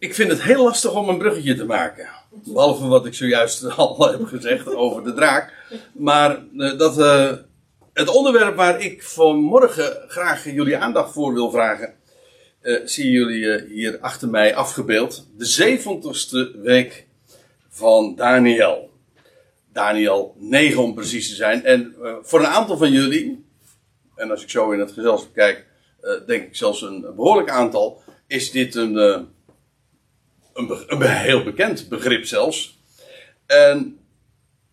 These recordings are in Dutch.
ik vind het heel lastig om een bruggetje te maken. Behalve wat ik zojuist al heb gezegd over de draak. Maar uh, dat, uh, het onderwerp waar ik vanmorgen graag jullie aandacht voor wil vragen. Uh, zien jullie hier achter mij afgebeeld. De zeventigste week van Daniel. Daniel 9 om precies te zijn. En voor een aantal van jullie, en als ik zo in het gezelschap kijk, denk ik zelfs een behoorlijk aantal, is dit een een, heel bekend begrip zelfs. En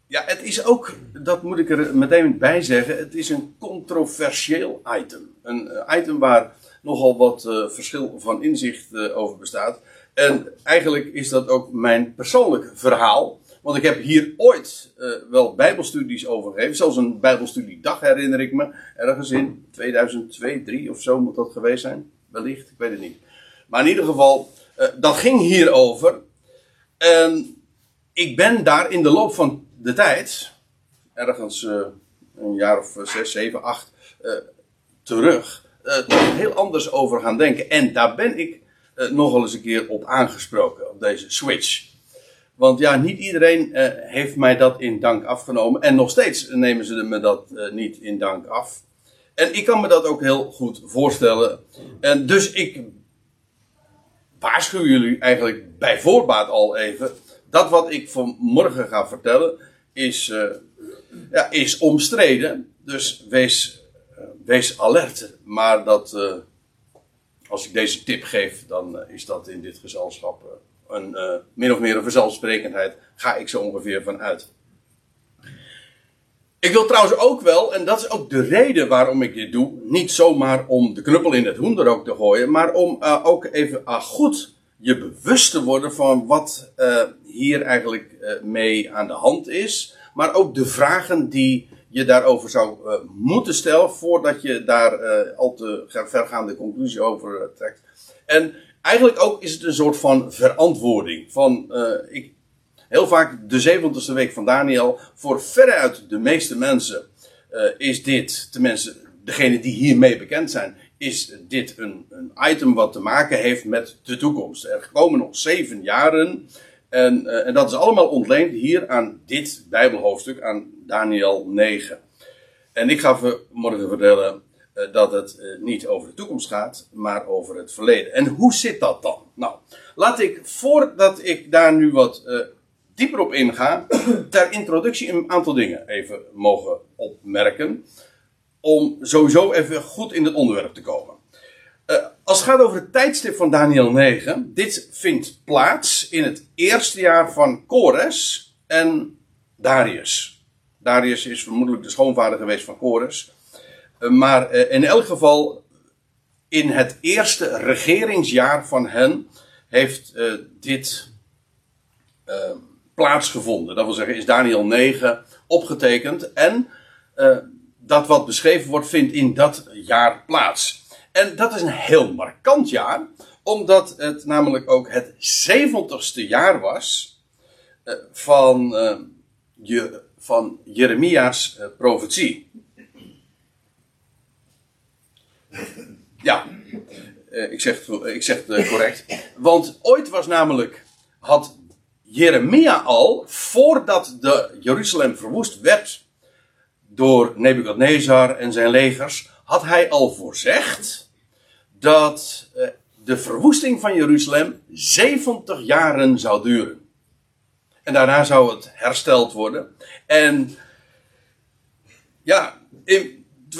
ja, het is ook, dat moet ik er meteen bij zeggen, het is een controversieel item. Een eh, item waar nogal wat uh, verschil van inzicht uh, over bestaat. En eigenlijk is dat ook mijn persoonlijk verhaal. Want ik heb hier ooit wel bijbelstudies over gegeven. Zelfs een bijbelstudiedag herinner ik me. Ergens in 2002, 2003 of zo moet dat geweest zijn. Wellicht, ik weet het niet. Maar in ieder geval, uh, dat ging hierover. En ik ben daar in de loop van de tijd, ergens uh, een jaar of zes, zeven, acht, terug, heel anders over gaan denken. En daar ben ik nogal eens een keer op aangesproken, op deze switch. Want ja, niet iedereen heeft mij dat in dank afgenomen. En nog steeds nemen ze me dat niet in dank af. En ik kan me dat ook heel goed voorstellen. En dus ik waarschuw jullie eigenlijk bij voorbaat al even. Dat wat ik vanmorgen ga vertellen is, uh, ja, is omstreden. Dus wees, uh, wees alert. Maar dat, uh, als ik deze tip geef, dan is dat in dit gezelschap een min of meer een vanzelfsprekendheid. Ga ik zo ongeveer van uit. Ik wil trouwens ook wel, en dat is ook de reden waarom ik dit doe, niet zomaar om de knuppel in het hoenderok te gooien, maar om uh, ook even uh, goed je bewust te worden van wat uh, hier eigenlijk mee aan de hand is, maar ook de vragen die je daarover zou moeten stellen voordat je daar al te vergaande conclusie over trekt. En eigenlijk ook is het een soort van verantwoording. Van, ik, Heel vaak de zeventigste week van Daniel. Voor veruit de meeste mensen uh, is dit, tenminste degene die hiermee bekend zijn, is dit een, een, item wat te maken heeft met de toekomst. Er komen nog zeven jaren. En, uh, en dat is allemaal ontleend hier aan dit Bijbelhoofdstuk, aan Daniel 9. En ik ga morgen vertellen uh, dat het niet over de toekomst gaat, maar over het verleden. En hoe zit dat dan? Nou, laat ik voordat ik daar nu wat dieper op inga, ter introductie een aantal dingen even mogen opmerken. Om sowieso even goed in het onderwerp te komen. Uh, als het gaat over het tijdstip van Daniel 9, dit vindt plaats in het eerste jaar van Kores en Darius. Darius is vermoedelijk de schoonvader geweest van Kores. Uh, maar uh, in elk geval, in het eerste regeringsjaar van hen heeft dit plaatsgevonden. Dat wil zeggen, is Daniel 9 opgetekend. En uh, dat wat beschreven wordt, vindt in dat jaar plaats. En dat is een heel markant jaar, omdat het namelijk ook het 70ste jaar was uh, van, uh, je, van Jeremia's profetie. Ja, ik zeg, ik zeg het correct. Want ooit was namelijk, had Jeremia al, voordat de Jeruzalem verwoest werd door Nebukadnezar en zijn legers, had hij al voorzegd dat eh, de verwoesting van Jeruzalem 70 jaren zou duren. En daarna zou het hersteld worden. En ja,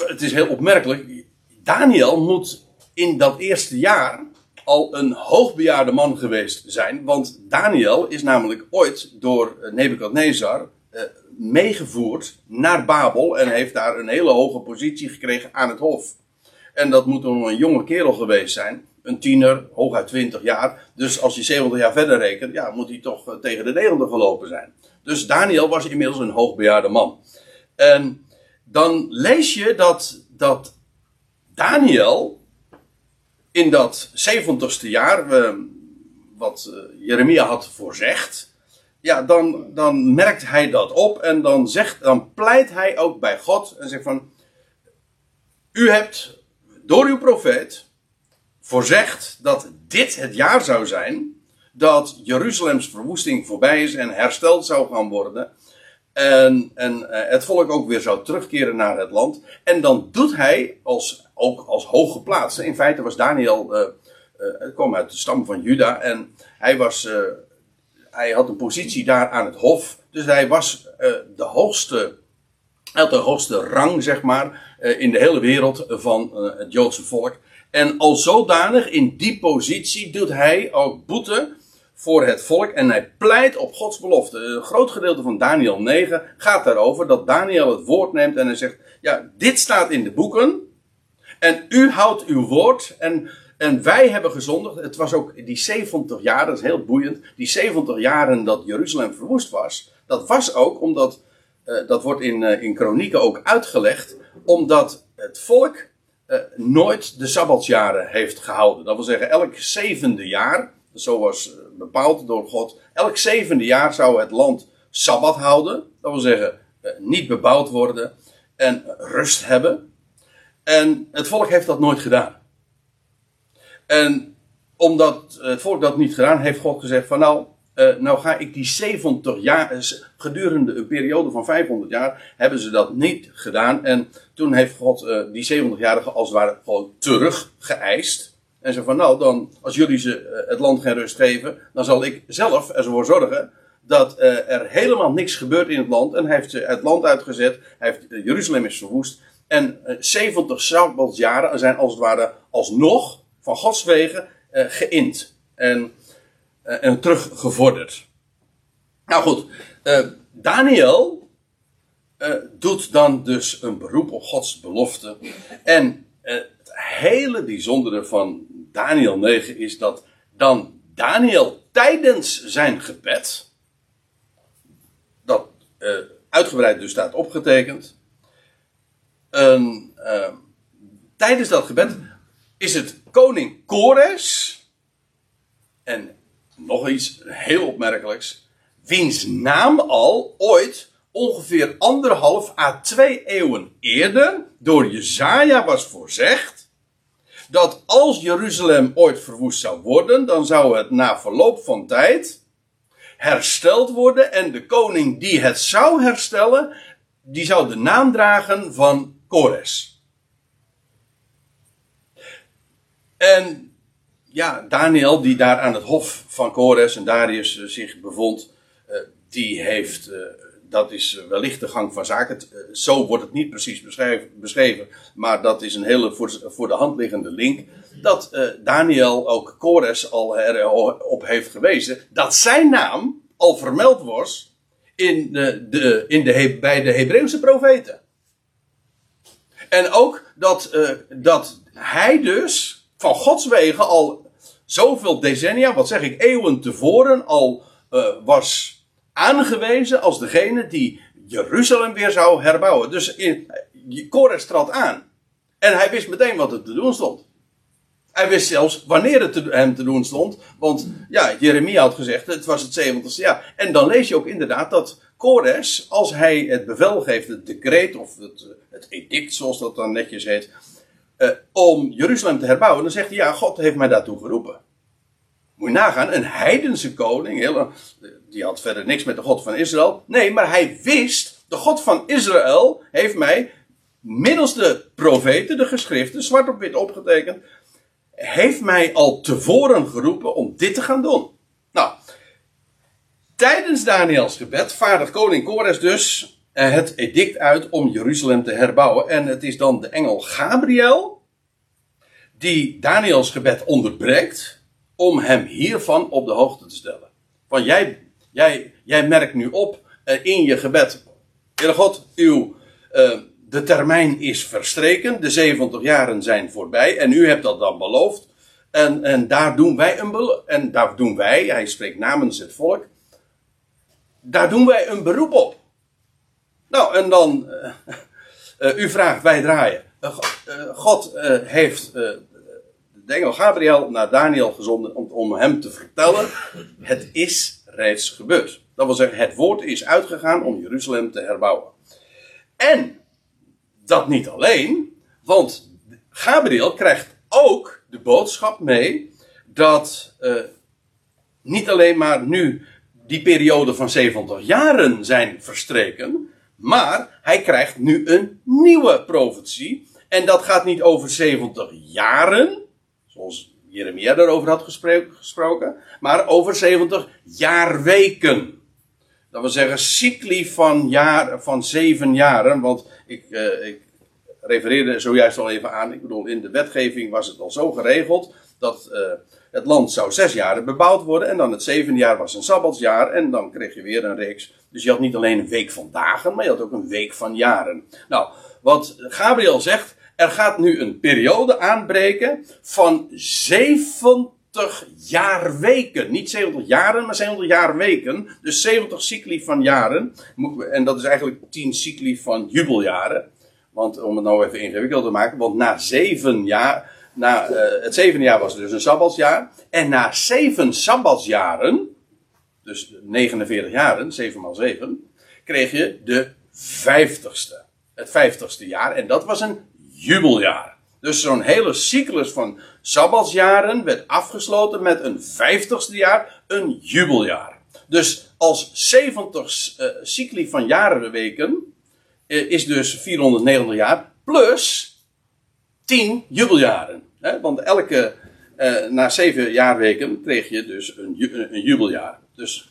het is heel opmerkelijk. Daniel moet in dat eerste jaar al een hoogbejaarde man geweest zijn. Want Daniel is namelijk ooit door eh, Nebukadnezar uh, meegevoerd naar Babel. En heeft daar een hele hoge positie gekregen aan het hof. En dat moet dan een jonge kerel geweest zijn. Een tiener, hooguit 20 jaar. Dus als je 70 jaar verder rekent, ja, moet hij toch eh, tegen de 90 gelopen zijn. Dus Daniel was inmiddels een hoogbejaarde man. En dan lees je dat, dat Daniel in dat 70ste jaar, uh, wat uh, Jeremia had voorzegd, ja, dan, dan merkt hij dat op en dan, zegt, dan pleit hij ook bij God en zegt van, u hebt door uw profeet voorzegd dat dit het jaar zou zijn dat Jeruzalems verwoesting voorbij is en hersteld zou gaan worden. En, en eh, het volk ook weer zou terugkeren naar het land. En dan doet hij, als, ook als hooggeplaatste, in feite was Daniel, uh, kwam uit de stam van Juda. En hij, was, hij had een positie daar aan het hof. Dus hij was de hoogste, had de hoogste rang, zeg maar, in de hele wereld van het Joodse volk. En al zodanig in die positie doet hij ook boete voor het volk en hij pleit op Gods belofte. Een groot gedeelte van Daniel 9 gaat daarover dat Daniel het woord neemt en hij zegt: Ja, dit staat in de boeken en u houdt uw woord en, en wij hebben gezondigd. Het was ook die 70 jaar, dat is heel boeiend, die 70 jaren dat Jeruzalem verwoest was. Dat was ook omdat, uh, dat wordt in, uh, in kronieken ook uitgelegd, omdat het volk uh, nooit de Sabbatsjaren heeft gehouden. Dat wil zeggen, elk zevende jaar, zo was bepaald door God. Elk zevende jaar zou het land sabbat houden. Dat wil zeggen, eh, niet bebouwd worden en rust hebben. En het volk heeft dat nooit gedaan. En omdat het volk dat niet gedaan heeft, God gezegd van nou, uh, nou ga ik die 70 jaar, eh, gedurende een periode van 500 jaar, hebben ze dat niet gedaan. En toen heeft God die 70-jarigen als het ware gewoon teruggeëist. En zo van, nou, dan, als jullie ze eh, het land geen rust geven, dan zal ik zelf ervoor zorgen dat uh, er helemaal niks gebeurt in het land. En hij heeft ze het land uitgezet, hij heeft, uh, Jeruzalem is verwoest. En uh, 70 Sabbatsjaren zijn als het ware alsnog van Gods wegen geïnd en, en teruggevorderd. Nou goed, Daniel doet dan dus een beroep op Gods belofte. En het hele bijzondere van Daniel 9 is dat dan Daniel tijdens zijn gebed, dat uh, uitgebreid dus staat opgetekend, uh, tijdens dat gebed is het koning Kores, en nog iets heel opmerkelijks, wiens naam al ooit ongeveer anderhalf à twee eeuwen eerder door Jezaja was voorzegd, dat als Jeruzalem ooit verwoest zou worden, dan zou het na verloop van tijd hersteld worden en de koning die het zou herstellen, die zou de naam dragen van Kores. En ja, Daniel, die daar aan het hof van Kores en Darius zich bevond, eh, die heeft eh, dat is wellicht de gang van zaken. Eh, zo wordt het niet precies beschreven, maar dat is een hele voor, de hand liggende link. Dat uh, Daniel ook Kores al erop heeft gewezen dat zijn naam al vermeld was in de, de, in de, bij de Hebreeuwse profeten. En ook dat, dat hij dus van Gods wegen al zoveel decennia, wat zeg ik, eeuwen tevoren al was aangewezen als degene die Jeruzalem weer zou herbouwen. Dus in, Kores trad aan. En hij wist meteen wat er te doen stond. Hij wist zelfs wanneer het hem te doen stond. Want ja, Jeremia had gezegd, het was het 70ste jaar. En dan lees je ook inderdaad dat Kores, als hij het bevel geeft, het decreet of het, het edict, zoals dat dan netjes heet, uh, om Jeruzalem te herbouwen, dan zegt hij, ja, God heeft mij daartoe geroepen. Moet je nagaan, een heidense koning, heel, die had verder niks met de God van Israël. Nee, maar hij wist, de God van Israël heeft mij, middels de profeten, de geschriften, zwart op wit opgetekend, heeft mij al tevoren geroepen om dit te gaan doen. Nou, tijdens Daniels gebed vaardigt koning Kores dus eh, het edict uit om Jeruzalem te herbouwen. En het is dan de engel Gabriel die Daniels gebed onderbreekt om hem hiervan op de hoogte te stellen. Van jij Jij, jij merkt nu op uh, in je gebed. Heere God, uw, uh, de termijn is verstreken. De 70 jaren zijn voorbij. En u hebt dat dan beloofd. En, en daar doen wij een En daar doen wij, hij spreekt namens het volk. Daar doen wij een beroep op. Nou, en dan. Uh, u vraagt, wij draaien. God heeft de engel Gabriel naar Daniel gezonden om, om hem te vertellen: het is reeds gebeurd. Dat wil zeggen, het woord is uitgegaan om Jeruzalem te herbouwen. En dat niet alleen, want Gabriel krijgt ook de boodschap mee dat uh, niet alleen maar nu die periode van 70 jaren zijn verstreken, maar hij krijgt nu een nieuwe profetie. En dat gaat niet over 70 jaren, zoals Jeremia daarover had gesproken, maar over 70 jaarweken. Dat wil zeggen cycli van, jaar, van zeven jaren, want ik, uh, ik refereerde zojuist al even aan, ik bedoel in de wetgeving was het al zo geregeld dat uh, het land zou zes jaren bebouwd worden en dan het zevende jaar was een sabbatsjaar en dan kreeg je weer een reeks. Dus je had niet alleen een week van dagen, maar je had ook een week van jaren. Nou, wat Gabriel zegt, er gaat nu een periode aanbreken van 70 jaarweken. Niet 70 jaren, maar 70 jaarweken. Dus 70 cycli van jaren. En dat is eigenlijk 10 cycli van jubeljaren. Want om het nou even ingewikkeld te maken, want na zeven jaar, na, uh, het zevende jaar was dus een sabbatsjaar. En na zeven sabbatsjaren, dus 49 jaren, 7 maal 7, kreeg je de vijftigste. Het vijftigste jaar. En dat was een jubeljaar. Dus zo'n hele cyclus van sabbatsjaren werd afgesloten met een vijftigste jaar, een jubeljaar. Dus als 70 uh, eh, cycli van jarenweken uh, is dus 490 jaar plus 10 jubeljaren. Hè? Want elke, uh, na 7 jaarweken kreeg je dus een, een jubeljaar. Dus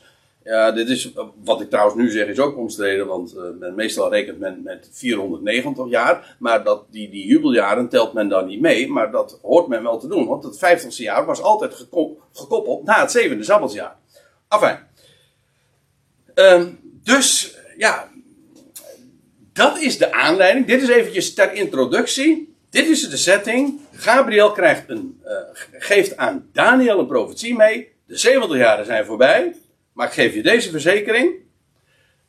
ja, dit is, wat ik trouwens nu zeg is ook omstreden, want uh, meestal rekent men met 490 jaar, maar dat, die, die jubeljaren telt men dan niet mee, maar dat hoort men wel te doen, want het 50ste jaar was altijd gekoppeld na het zevende sabbatsjaar. Enfin, uh, dus ja, dat is de aanleiding. Dit is eventjes ter introductie. Dit is de setting. Gabriel krijgt een, uh, geeft aan Daniel een profetie mee. De 70 jaren zijn voorbij. Maar ik geef je deze verzekering.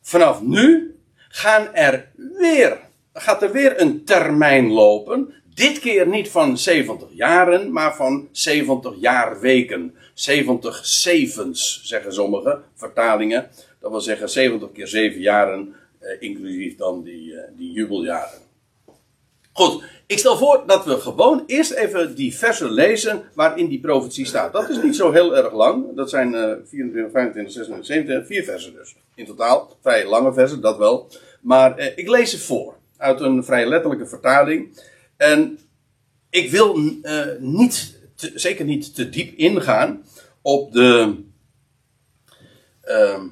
Vanaf nu gaan er weer, gaat er weer een termijn lopen. Dit keer niet van 70 jaren, maar van 70 jaarweken. 70 zevens, zeggen sommige vertalingen. Dat wil zeggen 70 keer 7 jaren, eh, inclusief dan die, eh, die jubeljaren. Goed, ik stel voor dat we gewoon eerst even die versen lezen waarin die profetie staat. Dat is niet zo heel erg lang. Dat zijn uh, 24, 25, 26, 27, vier versen dus. In totaal, vrij lange versen, dat wel. Maar uh, ik lees het voor. Uit een vrij letterlijke vertaling. En ik wil uh, niet, zeker niet te diep ingaan op de... Ehm,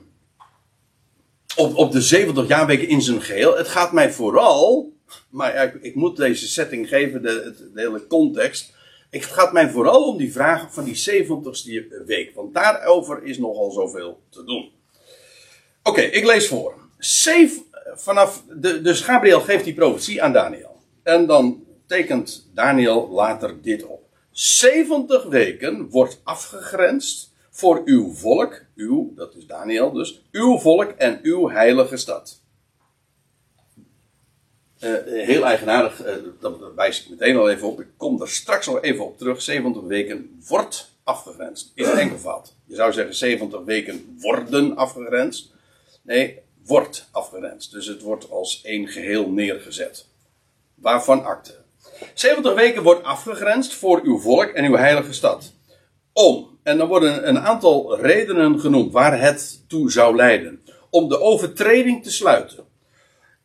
op, op de 70 jaarweken in zijn geheel. Het gaat mij vooral maar ik, ik, moet deze setting geven, de, de, hele context. Het gaat mij vooral om die vraag van die 70ste week. Want daarover is nogal zoveel te doen. Oké, ik lees voor. Vanaf de, dus Gabriel geeft die profetie aan Daniel. En dan tekent Daniel later dit op. 70 weken wordt afgegrensd voor uw volk, uw, dat is Daniel dus, uw volk en uw heilige stad. Uh, heel eigenaardig, uh, dat wijs ik meteen al even op. Ik kom er straks al even op terug. 70 weken wordt afgegrensd. In het enkelvoud. Je zou zeggen 70 weken worden afgegrensd. Nee, wordt afgegrensd. Dus het wordt als één geheel neergezet. Waarvan akte. 70 weken wordt afgegrensd voor uw volk en uw heilige stad. Om, en dan worden een aantal redenen genoemd waar het toe zou leiden. Om de overtreding te sluiten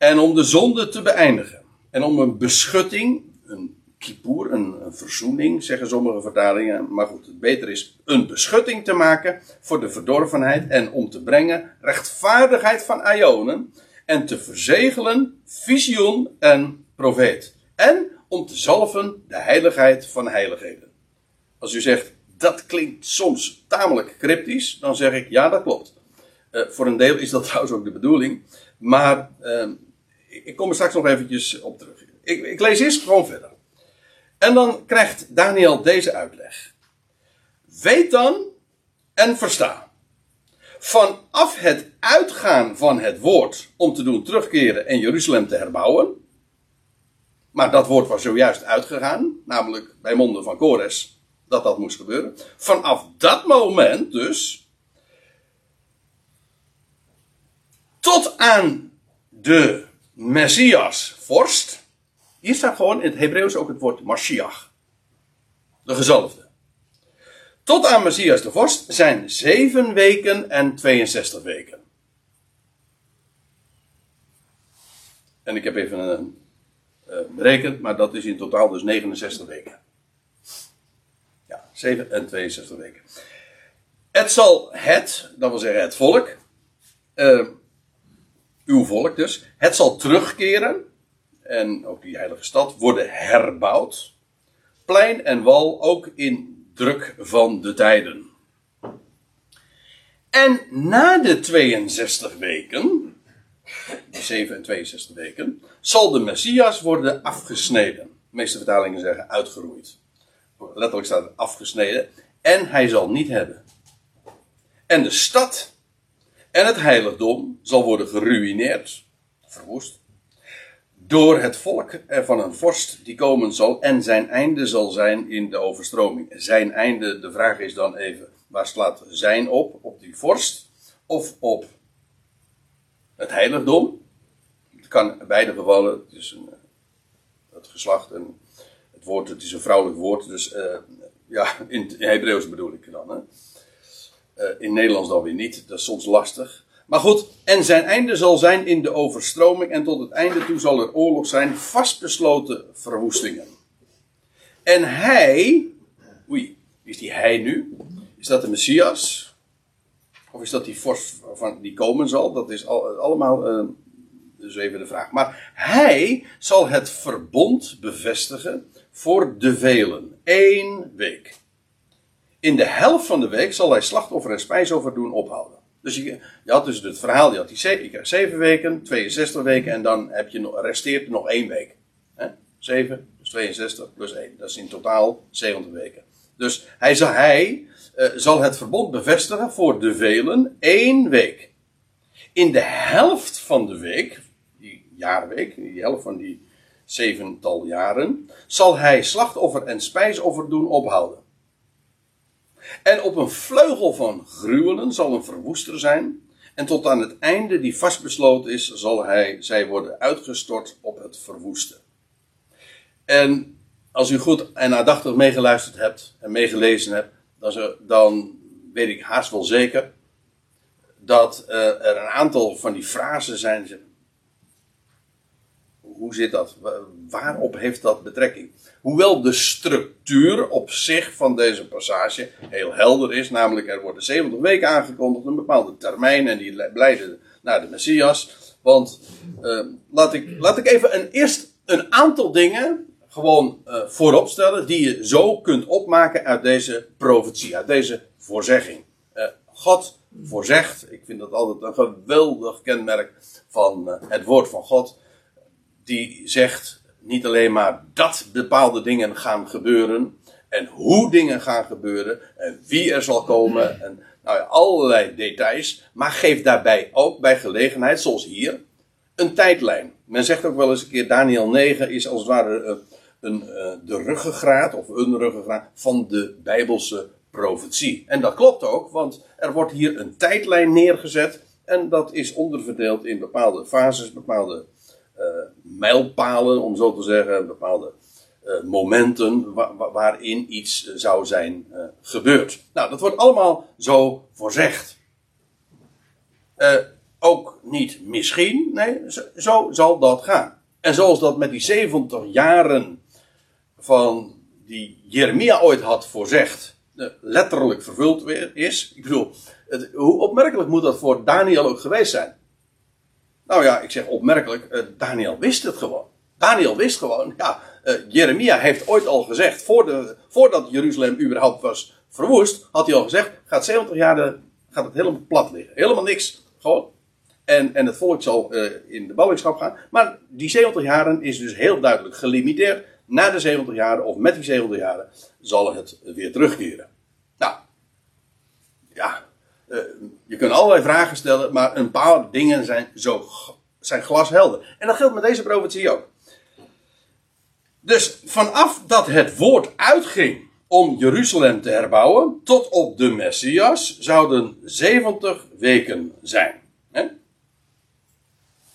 en om de zonde te beëindigen. En om een beschutting, een kippur, een, verzoening, zeggen sommige vertalingen. Maar goed, het beter is een beschutting te maken voor de verdorvenheid. En om te brengen rechtvaardigheid van Ionen. En te verzegelen visioen en profeet. En om te zalven de heiligheid van heiligheden. Als u zegt, dat klinkt soms tamelijk cryptisch, dan zeg ik, ja, dat klopt. Uh, voor een deel is dat trouwens ook de bedoeling. Maar uh, ik kom er straks nog eventjes op terug. Ik, ik lees eerst gewoon verder. En dan krijgt Daniel deze uitleg. Weet dan en versta. Vanaf het uitgaan van het woord om te doen terugkeren en Jeruzalem te herbouwen. Maar dat woord was zojuist uitgegaan, namelijk bij monden van Kores, dat dat moest gebeuren. Vanaf dat moment dus. Tot aan de Messias, vorst. Hier staat gewoon in het Hebreeuws ook het woord Mashiach. De gezalfde. Tot aan Messias de Vorst zijn 7 weken en 62 weken. En ik heb even een, berekend, maar dat is in totaal dus 69 weken. Ja, 7 en 62 weken. Het zal het, dat wil zeggen het volk, uh, uw volk dus, het zal terugkeren en ook die heilige stad worden herbouwd. Plein en wal ook in druk van de tijden. En na de 62 weken, die 7 en 62 weken, zal de Messias worden afgesneden. De meeste vertalingen zeggen uitgeroeid. Letterlijk staat het afgesneden. En hij zal niet hebben. En de stad en het heiligdom zal worden geruineerd, verwoest door het volk van een vorst die komen zal en zijn einde zal zijn in de overstroming. Zijn einde, de vraag is dan even, waar slaat zijn op? Op die vorst of op het heiligdom? Het kan in beide gevallen, het een, het geslacht en het woord, het is een vrouwelijk woord, dus uh, ja, in, in Hebreeuws bedoel ik dan. Hè? Uh, in Nederlands dan weer niet, dat is soms lastig. Maar goed, en zijn einde zal zijn in de overstroming en tot het einde toe zal er oorlog zijn, vastbesloten verwoestingen. En hij, oei, is die hij nu? Is dat de Messias? Of is dat die vorst van, die komen zal? Dat is al, allemaal uh, dus even de vraag. Maar hij zal het verbond bevestigen voor de velen. Eén week. In de helft van de week zal hij slachtoffer en spijsoffer doen ophouden. Dus je, had dus het verhaal, je had die zeven, je krijgt 7 weken, 62 weken en dan heb je, resteert er nog één week. He? 7 dus 62 plus 1, dat is in totaal 70 weken. Dus hij, zal, hij uh, zal het verbond bevestigen voor de velen één week. In de helft van de week, die jaarweek, die helft van die zevental jaren, zal hij slachtoffer en spijsoffer doen ophouden. En op een vleugel van gruwelen zal een verwoester zijn. En tot aan het einde die vastbesloten is, zal hij, zij worden uitgestort op het verwoesten. En als u goed en aandachtig meegeluisterd hebt en meegelezen hebt, dan, dan weet ik haast wel zeker dat uh, er een aantal van die frasen zijn. Hoe zit dat? Waarop heeft dat betrekking? Hoewel de structuur op zich van deze passage heel helder is, namelijk er worden 70 weken aangekondigd, een bepaalde termijn en die leiden naar de Messias. Want uh, laat, ik, laat ik even een, eerst een aantal dingen gewoon uh, voorop stellen die je zo kunt opmaken uit deze profetie, uit deze voorzegging. Uh, God voorzegt, ik vind dat altijd een geweldig kenmerk van het woord van God, die zegt niet alleen maar dat bepaalde dingen gaan gebeuren. En hoe dingen gaan gebeuren. En wie er zal komen. En nou allerlei details. Maar geef daarbij ook bij gelegenheid, zoals hier, een tijdlijn. Men zegt ook wel eens een keer: Daniel 9 is als het ware een, een, eh, de ruggengraat of een ruggengraat van de Bijbelse profetie. En dat klopt ook, want er wordt hier een tijdlijn neergezet. En dat is onderverdeeld in bepaalde fases, bepaalde mijlpalen, om zo te zeggen, bepaalde uh, momenten waarin iets uh, zou zijn gebeurd. Nou, dat wordt allemaal zo voorzegd. ook niet misschien, nee, zo, zal dat gaan. En zoals dat met die 70 jaren van die Jeremia ooit had voorzegd, letterlijk vervuld weer is. Ik bedoel, hoe opmerkelijk moet dat voor Daniel ook geweest zijn? Nou ja, ik zeg opmerkelijk, uh, Daniel wist het gewoon. Daniel wist gewoon, ja, uh, Jeremia heeft ooit al gezegd, voor de, voordat Jeruzalem überhaupt was verwoest, had hij al gezegd, gaat 70 jaar gaat het helemaal plat liggen. Helemaal niks. Gewoon. En, en het volk zal uh, in de ballingschap gaan. Maar die 70 jaren is dus heel duidelijk gelimiteerd. Na de 70 jaren, of met die 70 jaren, zal het weer terugkeren. Nou, ja, uh, je kunt allerlei vragen stellen, maar een paar dingen zijn, zo, zijn glashelder. En dat geldt met deze profetie ook. Dus vanaf dat het woord uitging om Jeruzalem te herbouwen, tot op de Messias, zouden 70 weken zijn. Hè?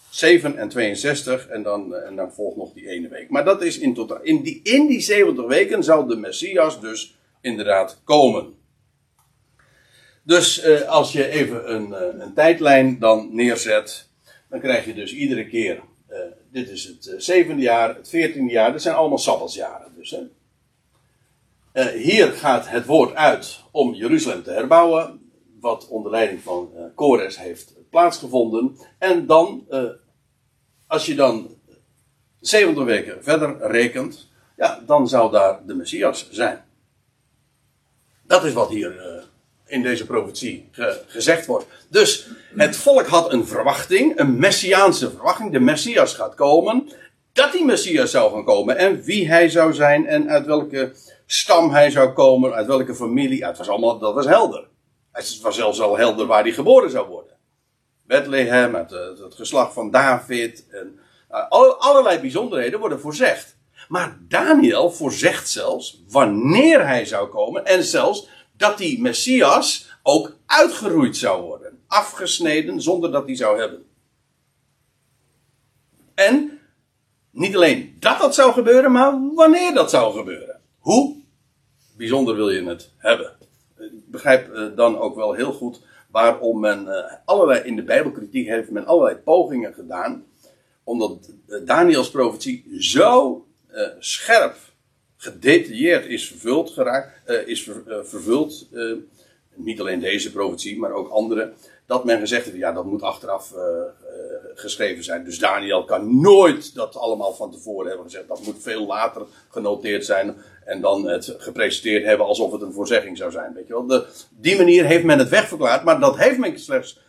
7 en 62 en dan, en dan volgt nog die ene week. Maar dat is in totaal. In die, in die 70 weken zou de Messias dus inderdaad komen. Dus uh, als je even een, uh, een, tijdlijn dan neerzet, dan krijg je dus iedere keer, uh, dit is het zevende jaar, het veertiende jaar, dat zijn allemaal sabbatsjaren. Dus, hè. hier gaat het woord uit om Jeruzalem te herbouwen, wat onder leiding van Kores heeft plaatsgevonden. En dan, als je dan 70 weken verder rekent, ja, dan zou daar de Messias zijn. Dat is wat hier in deze profetie ge gezegd wordt. Dus het volk had een verwachting, een messiaanse verwachting. De Messias gaat komen. Dat die Messias zou gaan komen en wie hij zou zijn en uit welke stam hij zou komen, uit welke familie. Het was allemaal, dat was helder. Het was zelfs al helder waar hij geboren zou worden. Bethlehem, het, het geslacht van David. En, uh, allerlei bijzonderheden worden voorzegd. Maar Daniel voorzegt zelfs wanneer hij zou komen en zelfs dat die Messias ook uitgeroeid zou worden. Afgesneden zonder dat hij zou hebben. En niet alleen dat dat zou gebeuren, maar wanneer dat zou gebeuren. Hoe bijzonder wil je het hebben? Ik begrijp eh, dan ook wel heel goed waarom men eh, allerlei in de Bijbelkritiek heeft men allerlei pogingen gedaan. Omdat eh, Daniels profetie zo scherp gedetailleerd is vervuld geraakt, uh, is uh, vervuld. Uh, niet alleen deze profetie, maar ook andere. Dat men gezegd heeft, ja, dat moet achteraf geschreven zijn. Dus Daniel kan nooit dat allemaal van tevoren hebben gezegd. Dat moet veel later genoteerd zijn. En dan het gepresenteerd hebben alsof het een voorzegging zou zijn. Weet je wel? De, die manier heeft men het wegverklaard. Maar dat heeft men slechts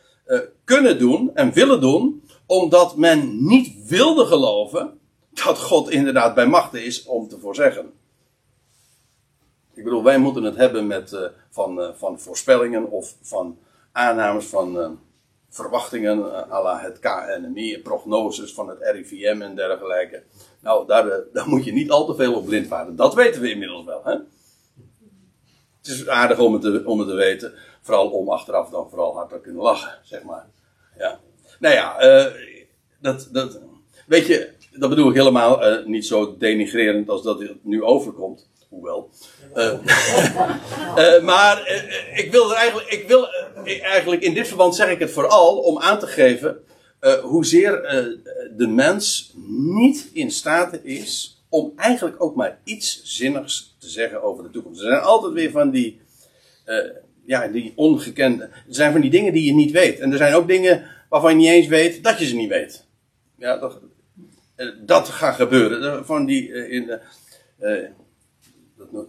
kunnen doen en willen doen. Omdat men niet wilde geloven dat God inderdaad bij machten is om te voorzeggen. Ik bedoel, wij moeten het hebben met, uh, van, uh, van voorspellingen of van aannames van uh, verwachtingen à la het KNMI, prognoses van het RIVM en dergelijke. Nou, daar, daar moet je niet al te veel op blind varen. Dat weten we inmiddels wel. Hè? Het is aardig om het, te, om het te weten. Vooral om achteraf dan vooral hard te kunnen lachen, zeg maar. Ja. Nou ja, dat, dat, weet je, dat bedoel ik helemaal niet zo denigrerend als dat nu overkomt. Hoewel. Uh, uh, maar uh, ik wil eigenlijk, ik wil eigenlijk in dit verband zeg ik het vooral om aan te geven hoezeer de mens niet in staat is om eigenlijk ook maar iets zinnigs te zeggen over de toekomst. Er zijn altijd weer van die, ja, die ongekende. Er zijn van die dingen die je niet weet. En er zijn ook dingen waarvan je niet eens weet dat je ze niet weet. Ja, dat, dat gaat gebeuren. Van die in de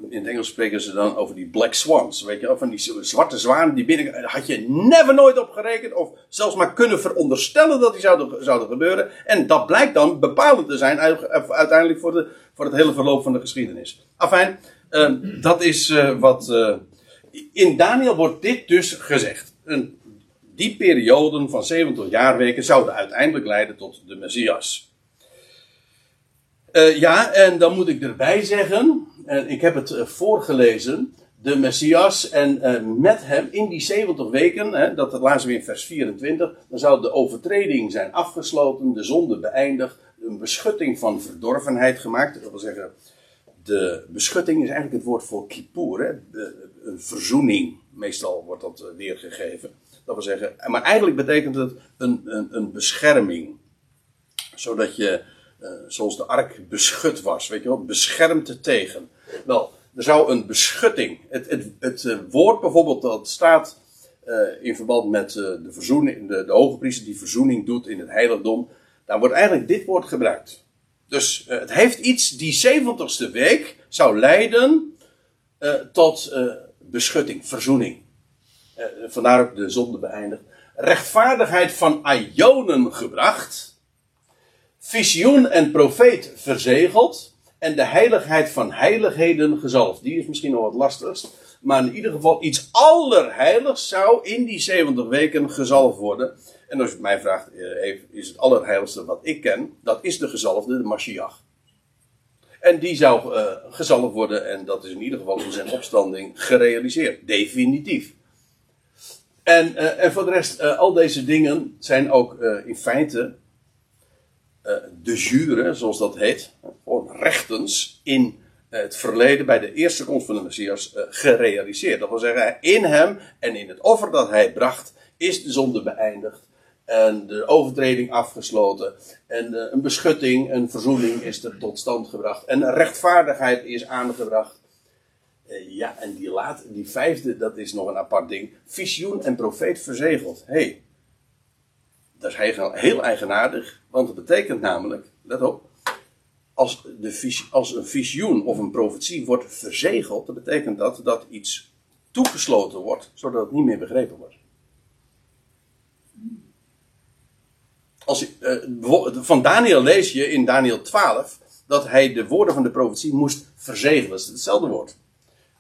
in het Engels spreken ze dan over die black swans. Weet je wel, van die zwarte zwanen die binnen. had je never nooit op gerekend. Of zelfs maar kunnen veronderstellen dat die zouden, zouden gebeuren. En dat blijkt dan bepalend te zijn uiteindelijk voor, de, voor het hele verloop van de geschiedenis. Afijn, uh, dat is uh, wat. Uh, in Daniel wordt dit dus gezegd. Die perioden van 70 jaarweken zouden uiteindelijk leiden tot de Messias. Uh, ja, en dan moet ik erbij zeggen, en ik heb het uh, voorgelezen, de Messias en uh, met hem in die 70 weken, hè, dat lazen we in vers 24, dan zou de overtreding zijn afgesloten, de zonde beëindigd, een beschutting van verdorvenheid gemaakt. Dat wil zeggen, de beschutting is eigenlijk het woord voor kippur, hè, een verzoening, meestal wordt dat weergegeven. Dat wil zeggen, maar eigenlijk betekent het een, een, een bescherming, zodat je uh, zoals de ark beschut was, weet je wel, beschermd tegen. Wel, er zou een beschutting, het, het, het uh, woord bijvoorbeeld dat staat uh, in verband met de verzoening, de, de hoge priester die verzoening doet in het heiligdom, daar wordt eigenlijk dit woord gebruikt. Dus het heeft iets, die 70ste week zou leiden tot beschutting, verzoening. vandaar ook de zonde beëindigd. Rechtvaardigheid van Ionen gebracht visioen en profeet verzegeld en de heiligheid van heiligheden gezalfd. Die is misschien nog wat lastigst, maar in ieder geval iets allerheiligs zou in die 70 weken gezalfd worden. En als je mij vraagt, eh, is het allerheiligste wat ik ken, dat is de gezalfde, de Mashiach. En die zou uh, gezalfd worden en dat is in ieder geval in zijn opstanding gerealiseerd. Definitief. En, uh, en voor de rest, al deze dingen zijn ook in feite de jure, zoals dat heet, gewoon rechtens in het verleden bij de eerste komst van de Messias uh, gerealiseerd. Dat wil zeggen, in hem en in het offer dat hij bracht, is de zonde beëindigd. En de overtreding afgesloten. En een beschutting, een verzoening is er tot stand gebracht. En rechtvaardigheid is aangebracht. Ja, en die, laat, die vijfde, dat is nog een apart ding. Visioen en profeet verzegeld. Hey, dat is heel eigenaardig. Want het betekent namelijk, let op, als, de, als een visioen of een profetie wordt verzegeld, dan betekent dat dat iets toegesloten wordt, zodat het niet meer begrepen wordt. Als, uh, van Daniel lees je in Daniel 12 dat hij de woorden van de profetie moest verzegelen. Dat is hetzelfde woord.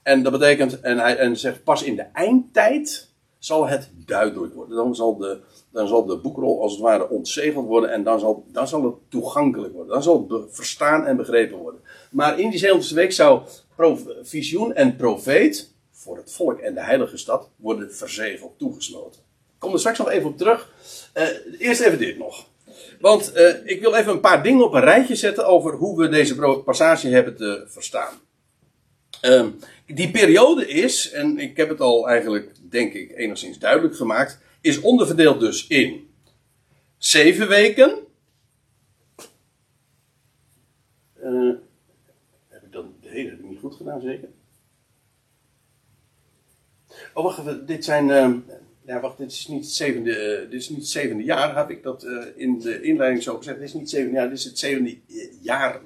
En dat betekent, en hij en zegt pas in de eindtijd zal het duidelijk worden. Dan zal de, dan zal de boekrol als het ware ontzegeld worden en dan zal, dan zal het toegankelijk worden. Dan zal het verstaan en begrepen worden. Maar in die 70 week zou visioen en profeet voor het volk en de heilige stad worden verzegeld, toegesloten. Ik kom er straks nog even op terug. Uh, eerst even dit nog. Want uh, ik wil even een paar dingen op een rijtje zetten over hoe we deze passage hebben te verstaan. Uh, die periode is, en ik heb het al eigenlijk, denk ik, enigszins duidelijk gemaakt is onderverdeeld dus in zeven weken. Uh, heb ik dan de hele niet goed gedaan, zeker? Oh, wacht dit zijn. Uh, ja, wacht, dit is niet het zevende, uh, dit is niet het zevende jaar, had ik dat in de inleiding zo gezegd. Dit is niet het zevende jaar, dit is het zevende jaar,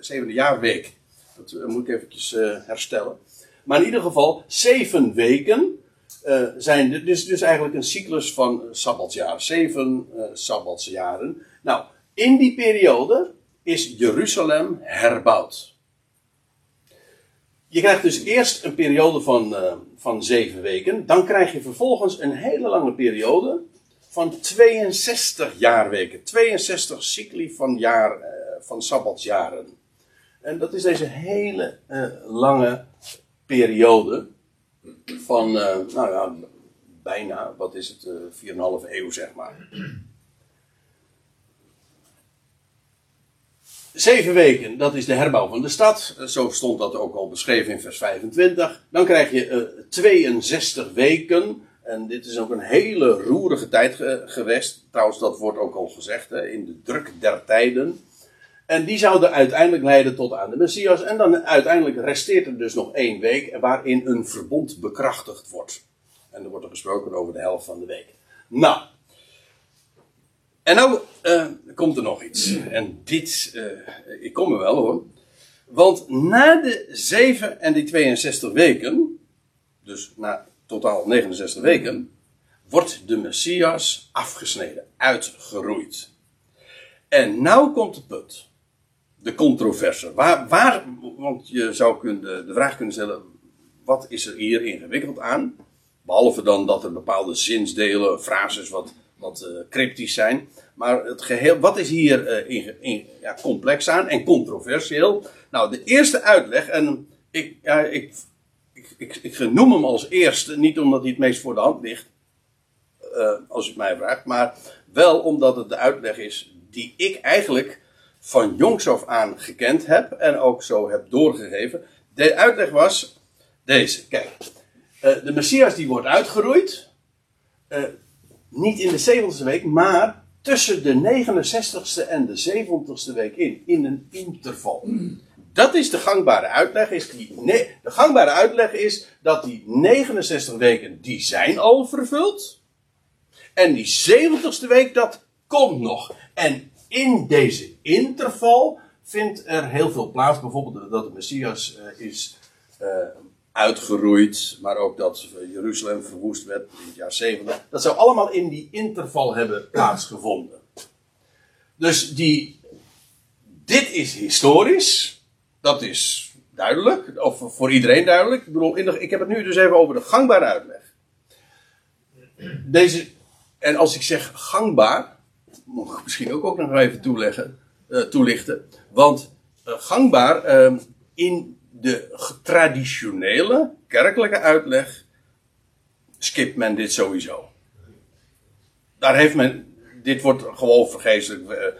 zevende jaarweek. Dat moet ik eventjes herstellen. Maar in ieder geval, zeven weken uh, zijn dus, dus eigenlijk een cyclus van sabbatsjaar. Zeven uh, sabbatsjaren. Nou, in die periode is Jeruzalem herbouwd. Je krijgt dus eerst een periode van, van zeven weken. Dan krijg je vervolgens een hele lange periode van 62 jaarweken. 62 cycli van, jaar, van sabbatsjaren. En dat is deze hele lange periode van, uh, nou ja, bijna, wat is het, uh, 4,5 eeuw zeg maar. Zeven weken, dat is de herbouw van de stad. Eh, zo stond dat ook al beschreven in vers 25. Dan krijg je uh, eh, 62 weken. En dit is ook een hele roerige tijd geweest. Trouwens, dat wordt ook al gezegd hè, in de druk der tijden. En die zouden uiteindelijk leiden tot aan de Messias. En dan uiteindelijk resteert er dus nog één week waarin een verbond bekrachtigd wordt. En er wordt er gesproken over de helft van de week. Nou. En nou uh, komt er nog iets. En dit, uh, ik kom er wel hoor. Want na de 7 en die 62 weken, dus na totaal 69 weken, wordt de Messias afgesneden, uitgeroeid. En nou komt het punt de controverse. Waar, waar, want je zou kunnen, de vraag kunnen stellen: wat is er hier ingewikkeld aan? Behalve dan dat er bepaalde zinsdelen, frases wat, wat uh, cryptisch zijn. Maar het geheel, wat is hier uh, in, in, ja, complex aan en controversieel? Nou, de eerste uitleg, en ik, ja, ik, ik, ik, hem als eerste, niet omdat hij het meest voor de hand ligt, uh, als u het mij vraagt, maar wel omdat het de uitleg is die ik eigenlijk van jongs af aan gekend heb en ook zo heb doorgegeven. De uitleg was deze. Kijk, uh, de Messias die wordt uitgeroeid. Uh, niet in de 70ste week, maar tussen de 69ste en de 70ste week in. In een interval. Dat is de gangbare uitleg. Is die, de gangbare uitleg is dat die 69 weken, die zijn al vervuld. En die 70ste week, dat komt nog. En in deze interval vindt er heel veel plaats. Bijvoorbeeld dat de Messias uh, is uh, uitgeroeid, maar ook dat Jeruzalem verwoest werd in het jaar 70. Dat zou allemaal in die interval hebben plaatsgevonden. Dus die, dit is historisch, dat is duidelijk, of voor iedereen duidelijk. Ik bedoel, ik heb het nu dus even over de gangbare uitleg. Deze, en als ik zeg gangbaar, ik misschien ook, ook nog even toeleggen, uh, toelichten. Want uh, gangbaar uh, in de traditionele kerkelijke uitleg skipt men dit sowieso. Daar heeft men, dit wordt gewoon vergeestelijk,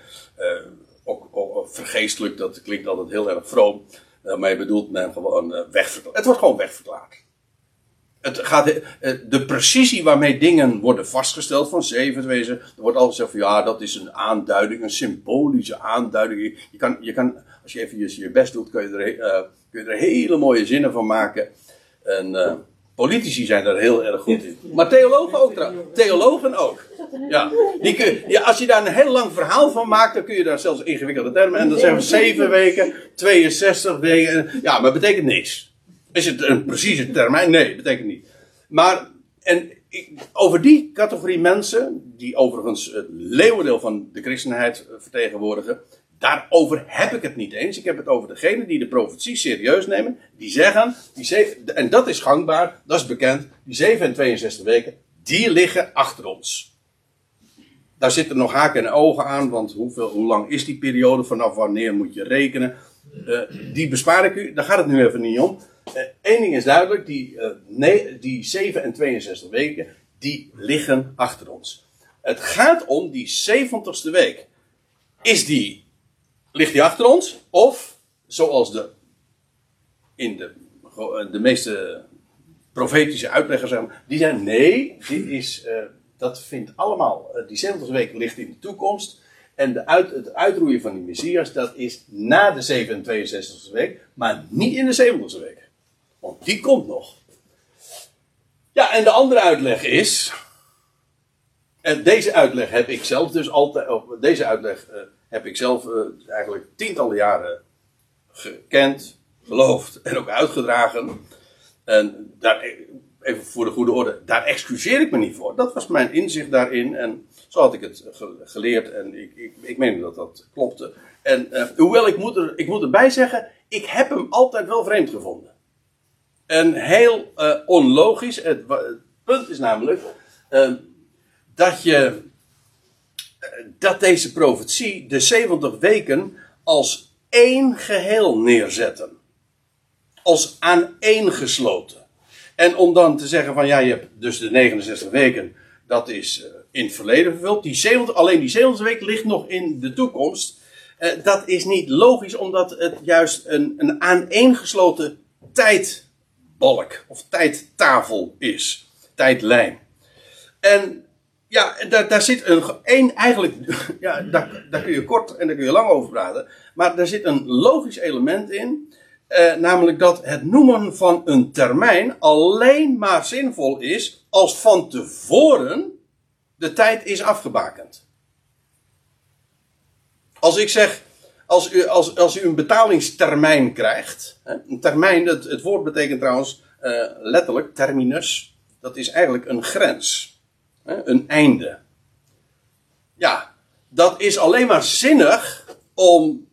ook, ook, vergeestelijk, dat klinkt altijd heel erg vroom. Daarmee bedoelt men gewoon wegverklaard. Het wordt gewoon wegverklaard. Het gaat, de precisie waarmee dingen worden vastgesteld van zeven wezen. Er wordt altijd gezegd van ja, dat is een aanduiding, een symbolische aanduiding. Je kan, je kan als je even je best doet, kun je, er, uh, kun je er hele mooie zinnen van maken. En uh, politici zijn daar heel erg goed in. Maar theologen ook Theologen ook. Ja. Die kun, ja, als je daar een heel lang verhaal van maakt, dan kun je daar zelfs ingewikkelde termen. En dan zeggen we 7 weken, 62 weken. Ja, maar betekent niks. Is het een precieze termijn? Nee, betekent niet. Maar, en over die categorie mensen, die overigens het leeuwendeel van de christenheid vertegenwoordigen, Daarover heb ik het niet eens. Ik heb het over degenen die de profetie serieus nemen. Die zeggen, die zeven, en dat is gangbaar, dat is bekend. Die 7 en 62 weken, die liggen achter ons. Daar zitten nog haken en ogen aan, want hoeveel, hoe lang is die periode? Vanaf wanneer moet je rekenen? Uh, die bespaar ik u, daar gaat het nu even niet om. Eén uh, ding is duidelijk, die, uh, nee, die 7 en 62 weken, die liggen achter ons. Het gaat om die 70ste week. Is die ligt die achter ons? Of, zoals de, in de, de meeste profetische uitleggers zeggen, die zeggen nee, dit is, dat vindt allemaal, die 70 week ligt in de toekomst. En de uit, het uitroeien van die Messias, dat is na de 67 e week, maar niet in de 70ste week. Want die komt nog. Ja, en de andere uitleg is. En deze uitleg heb ik zelf dus altijd. Deze uitleg uh, heb ik zelf uh, eigenlijk tientallen jaren gekend, geloofd en ook uitgedragen. En daar, even voor de goede orde, daar excuseer ik me niet voor. Dat was mijn inzicht daarin en zo had ik het geleerd en ik, ik, ik meen dat dat klopte. En hoewel ik moet, er, ik moet erbij zeggen, ik heb hem altijd wel vreemd gevonden. En heel uh, onlogisch. Het, punt is namelijk dat je dat deze profetie de 70 weken als één geheel neerzetten. Als aaneengesloten. En om dan te zeggen van ja, je hebt dus de 69 weken, dat is uh, in het verleden vervuld. Die 70, alleen die 70 week ligt nog in de toekomst. Dat is niet logisch, omdat het juist een, een aaneengesloten of tijdtafel is. Tijdlijn. En ja, daar, daar zit een, een eigenlijk, ja, daar, daar kun je kort en daar kun je lang over praten. Maar daar zit een logisch element in. Eh, namelijk dat het noemen van een termijn alleen maar zinvol is als van tevoren de tijd is afgebakend. Als ik zeg, als u, als, als u een betalingstermijn krijgt, hè, een termijn, het, het woord betekent trouwens uh, letterlijk terminus, dat is eigenlijk een grens. Een einde. Ja, dat is alleen maar zinnig om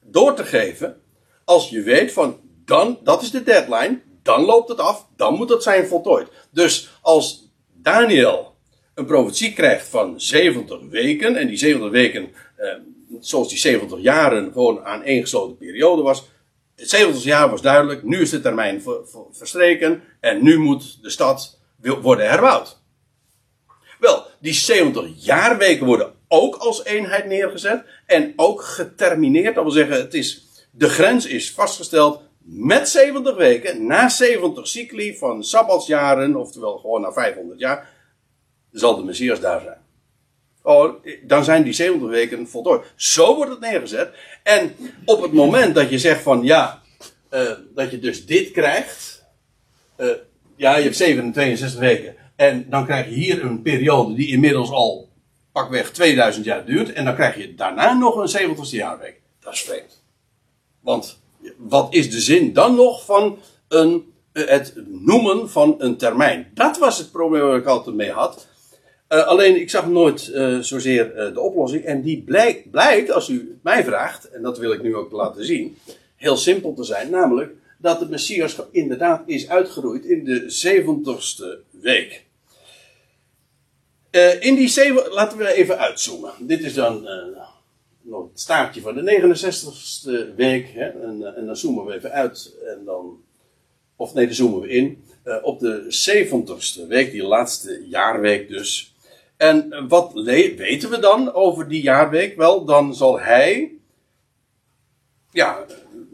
door te geven als je weet van dan, dat is de deadline, dan loopt het af, dan moet het zijn voltooid. Dus als Daniel een profetie krijgt van 70 weken, en die 70 weken, eh, zoals die 70 jaren gewoon aan één gesloten periode was, het 70 jaar was duidelijk, nu is de termijn verstreken en nu moet de stad worden herbouwd. Wel, die 70 jaarweken worden ook als eenheid neergezet en ook getermineerd. Dat wil zeggen, het is, de grens is vastgesteld met 70 weken, na 70 cycli van sabbatsjaren, oftewel gewoon na 500 jaar, zal de Messias daar zijn. Oh, dan zijn die 70 weken voltooid. Zo wordt het neergezet. En op het moment dat je zegt van ja, uh, dat je dus dit krijgt. Uh, ja, je hebt 67 weken. En dan krijg je hier een periode die inmiddels al pakweg 2000 jaar duurt. En dan krijg je daarna nog een 70ste jaarweek. Dat is vreemd. Want wat is de zin dan nog van een, eh, het noemen van een termijn? Dat was het probleem waar ik altijd mee had. Uh, alleen ik zag nooit uh, zozeer uh, de oplossing. En die blijkt, als u mij vraagt, en dat wil ik nu ook laten zien, heel simpel te zijn. Namelijk dat de Messias inderdaad is uitgeroeid in de 70ste week. In die zeven, laten we even uitzoomen. Dit is dan nog het staartje van de 69ste week. Hè, en, en, dan zoomen we even uit. En dan, of nee, dan zoomen we in. op de 70ste week, die laatste jaarweek dus. En wat weten we dan over die jaarweek? Wel, dan zal hij. Ja,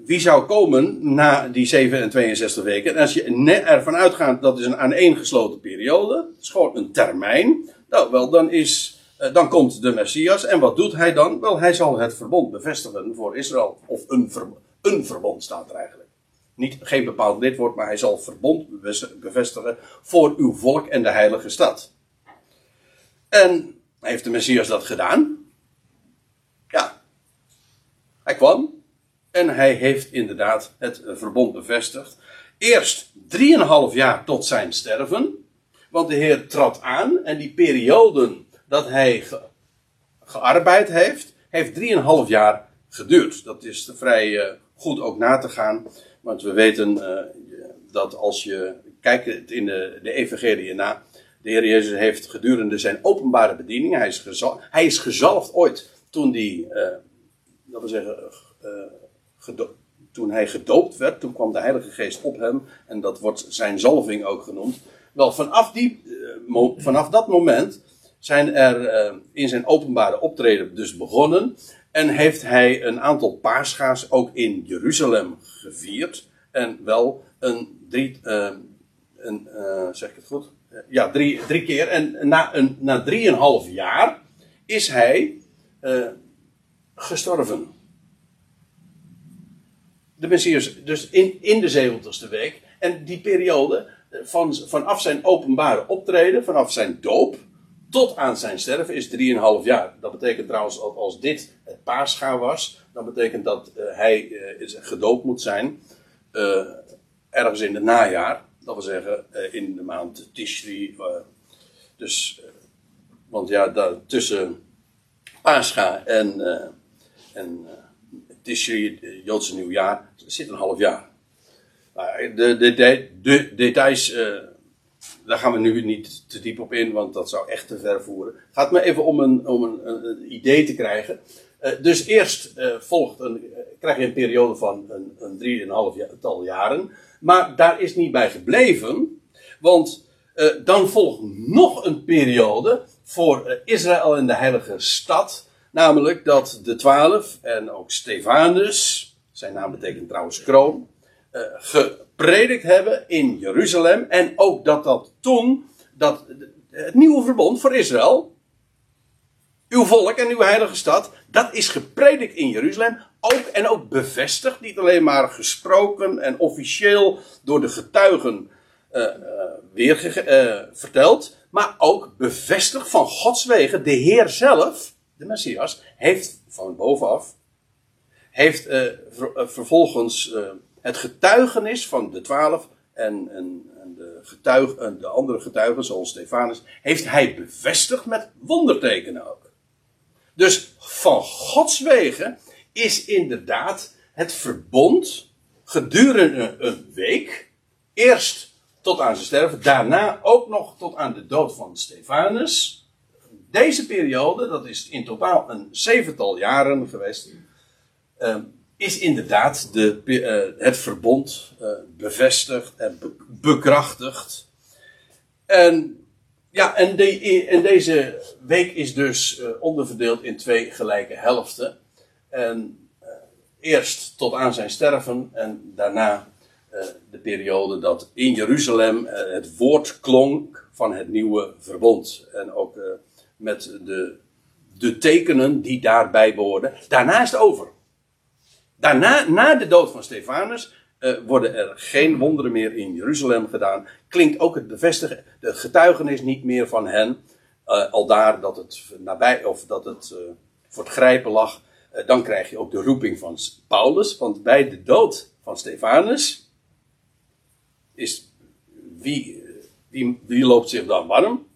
wie zou komen na die 7 en 62 weken? En als je ervan uitgaat dat is een aaneengesloten periode, het is gewoon een termijn. Nou, wel, dan, is, uh, dan komt de Messias. En wat doet hij dan? Wel, hij zal het verbond bevestigen voor Israël. Of een, een verbond staat er eigenlijk. Niet, geen bepaald lidwoord, maar hij zal verbond bevestigen voor uw volk en de heilige stad. En heeft de Messias dat gedaan? Ja. Hij kwam en hij heeft inderdaad het verbond bevestigd. Eerst drieënhalf jaar tot zijn sterven. Want de Heer trad aan en die perioden dat hij gearbeid heeft, heeft drieënhalf jaar geduurd. Dat is vrij uh, goed ook na te gaan. Want we weten uh, dat als je kijkt in de, de evangelie na, de Heer Jezus heeft gedurende zijn openbare bediening, hij is, gezalfd, hij is gezalfd ooit toen uh, dat we zeggen, toen hij gedoopt werd, toen kwam de Heilige Geest op hem. En dat wordt zijn zalving ook genoemd. Wel, vanaf, die, uh, vanaf dat moment zijn er in zijn openbare optreden dus begonnen. En heeft hij een aantal paarscha's ook in Jeruzalem gevierd. En wel een drie, een, zeg ik het goed? Ja, drie, drie keer. En na, een, na drieënhalf jaar is hij gestorven de Messias dus in, in de 70ste week. En die periode, eh, van, vanaf zijn openbare optreden, vanaf zijn doop, tot aan zijn sterven is 3,5 jaar. Dat betekent trouwens dat als dit het paascha was, dan betekent dat uh, hij uh, gedoopt moet zijn uh, ergens in het najaar. Dat wil zeggen in de maand Tishri. dus, want ja, daar, tussen paascha en, en Tishri, Joodse nieuwjaar, zit een half jaar. De, de, de, de details, daar gaan we nu niet te diep op in, want dat zou echt te ver voeren. Gaat me even om een, om een, idee te krijgen. Dus eerst uh, volgt een, krijg je een periode van een, een drieënhalf tal jaren. Maar daar is niet bij gebleven, want dan volgt nog een periode voor Israël en de heilige stad. Namelijk dat de twaalf en ook Stefanus, zijn naam betekent trouwens kroon, uh, gepredikt hebben in Jeruzalem. En ook dat dat toen, dat het nieuwe verbond voor Israël, uw volk en uw heilige stad, dat is gepredikt in Jeruzalem. Ook en ook bevestigd, niet alleen maar gesproken en officieel door de getuigen uh, uh, weer verteld, maar ook bevestigd van Gods wegen. De Heer zelf, de Messias, heeft van bovenaf heeft ver, vervolgens het getuigenis van de twaalf en, en, en de, getuig, de andere getuigen, zoals Stefanus, heeft hij bevestigd met wondertekenen ook. Dus van Gods wegen is inderdaad het verbond gedurende een week, eerst tot aan zijn sterven, daarna ook nog tot aan de dood van Stefanus. Deze periode, dat is in totaal een zevental jaren geweest, uh, is inderdaad de, uh, het verbond uh, bevestigd en be bekrachtigd. En, ja, en, en, deze week is dus uh, onderverdeeld in twee gelijke helften. En eerst tot aan zijn sterven en daarna de periode dat in Jeruzalem het woord klonk van het nieuwe verbond. En ook met de, de tekenen die daarbij behoorden. Daarna is het over. Daarna, na de dood van Stefanus, worden er geen wonderen meer in Jeruzalem gedaan. Klinkt ook het bevestigen, de getuigenis niet meer van hen. Al daar dat het nabij, of dat het voor het grijpen lag. Dan krijg je ook de roeping van Paulus. Want bij de dood van Stefanus is wie, wie, wie loopt zich dan warm?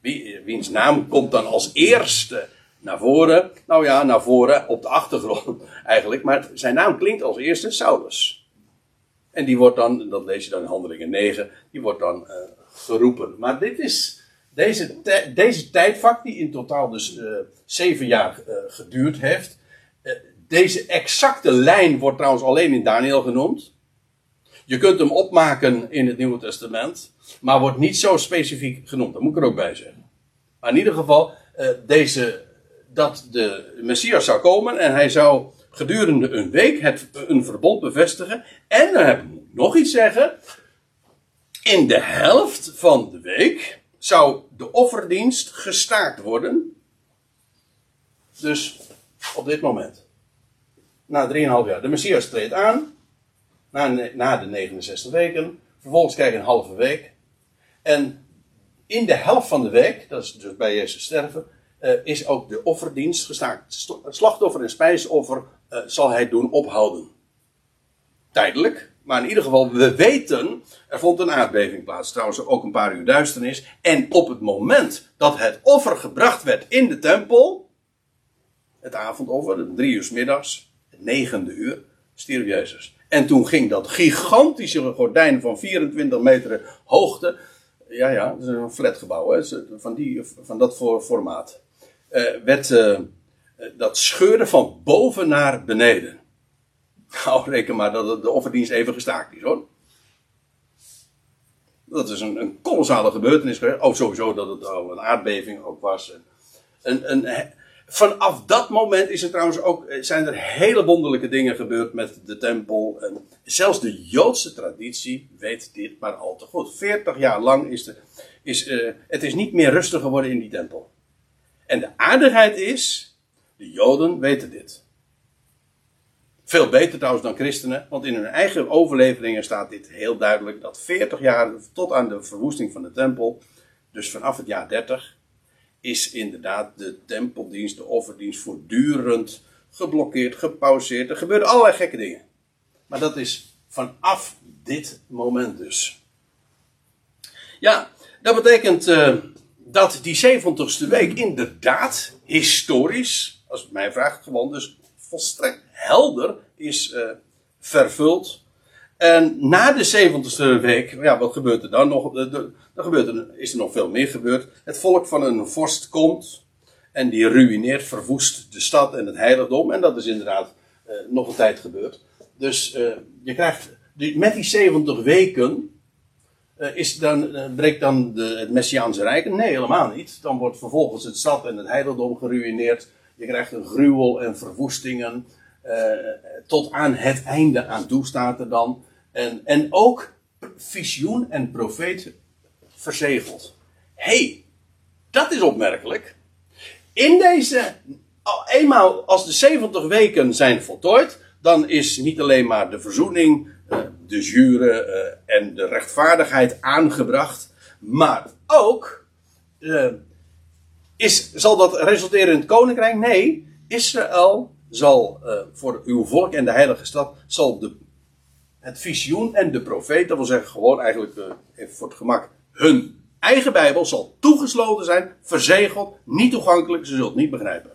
Wie, wiens naam komt dan als eerste naar voren. Nou ja, naar voren op de achtergrond eigenlijk. Maar zijn naam klinkt als eerste Saulus. En die wordt dan, dat lees je dan in Handelingen 9, die wordt dan geroepen. Maar dit is, deze, deze tijdvak, die in totaal dus zeven jaar geduurd heeft. Deze exacte lijn wordt trouwens alleen in Daniel genoemd. Je kunt hem opmaken in het Nieuwe Testament, maar wordt niet zo specifiek genoemd. Dat moet ik er ook bij zeggen. Maar in ieder geval, deze dat de Messias zou komen en hij zou gedurende een week het, een verbond bevestigen. En dan heb ik nog iets zeggen. In de helft van de week zou de offerdienst gestaakt worden. Dus op dit moment. Na 3,5 jaar. De Messias treedt aan. Na, na de 69 weken. Vervolgens krijg je een halve week. En in de helft van de week, dat is dus bij Jezus sterven, uh, is ook de offerdienst gestaakt. Slachtoffer en spijsoffer uh, zal hij doen ophouden. Tijdelijk, maar in ieder geval, we weten, er vond een aardbeving plaats, trouwens ook een paar uur duisternis. En op het moment dat het offer gebracht werd in de tempel, het avondoffer, drie uur middags, negende uur, stierf Jezus. En toen ging dat gigantische gordijn van 24 meter hoogte, ja ja, dat is een flatgebouw, hè, van, die, van dat formaat, uh, werd, uh, dat scheurde van boven naar beneden. Nou, reken maar dat de offerdienst even gestaakt is hoor. Dat is een, een kolossale gebeurtenis. Oh, sowieso dat het al een aardbeving ook was. Een, een, vanaf dat moment is er trouwens ook, zijn er hele wonderlijke dingen gebeurd met de tempel. En zelfs de Joodse traditie weet dit maar al te goed. 40 jaar lang is, de, is uh, het is niet meer rustig geworden in die tempel. En de aardigheid is, de Joden weten dit. Veel beter trouwens dan christenen, want in hun eigen overleveringen staat dit heel duidelijk: dat 40 jaar tot aan de verwoesting van de tempel, dus vanaf het jaar 30, is inderdaad de tempeldienst, de offerdienst voortdurend geblokkeerd, gepauzeerd. Er gebeuren allerlei gekke dingen. Maar dat is vanaf dit moment dus. Ja, dat betekent uh, dat die 70ste week inderdaad historisch, als het mij vraagt, gewoon dus volstrekt helder is uh, vervuld. En na de 70ste week, ja, wat gebeurt er dan nog? Dan gebeurt er, is er nog veel meer gebeurd. Het volk van een vorst komt en die ruïneert, verwoest de stad en het heiligdom. En dat is inderdaad uh, nog een tijd gebeurd. Dus uh, je krijgt, die, met die 70 weken, is dan, breekt dan de, het Messiaanse Rijk? Nee, helemaal niet. Dan wordt vervolgens het stad en het heiligdom geruïneerd. Je krijgt een gruwel en verwoestingen. Tot aan het einde aan toe staat er dan. En, en ook visioen en profeet verzegeld. hey, dat is opmerkelijk. In deze, eenmaal als de 70 weken zijn voltooid, dan is niet alleen maar de verzoening, uh, de jure uh, en de rechtvaardigheid aangebracht, maar ook is, zal dat resulteren in het koninkrijk? Nee, Israël zal voor uw volk en de heilige stad zal de, het visioen en de profeet, dat wil zeggen gewoon eigenlijk uh, even voor het gemak, hun eigen Bijbel zal toegesloten zijn, verzegeld, niet toegankelijk, ze zullen het niet begrijpen.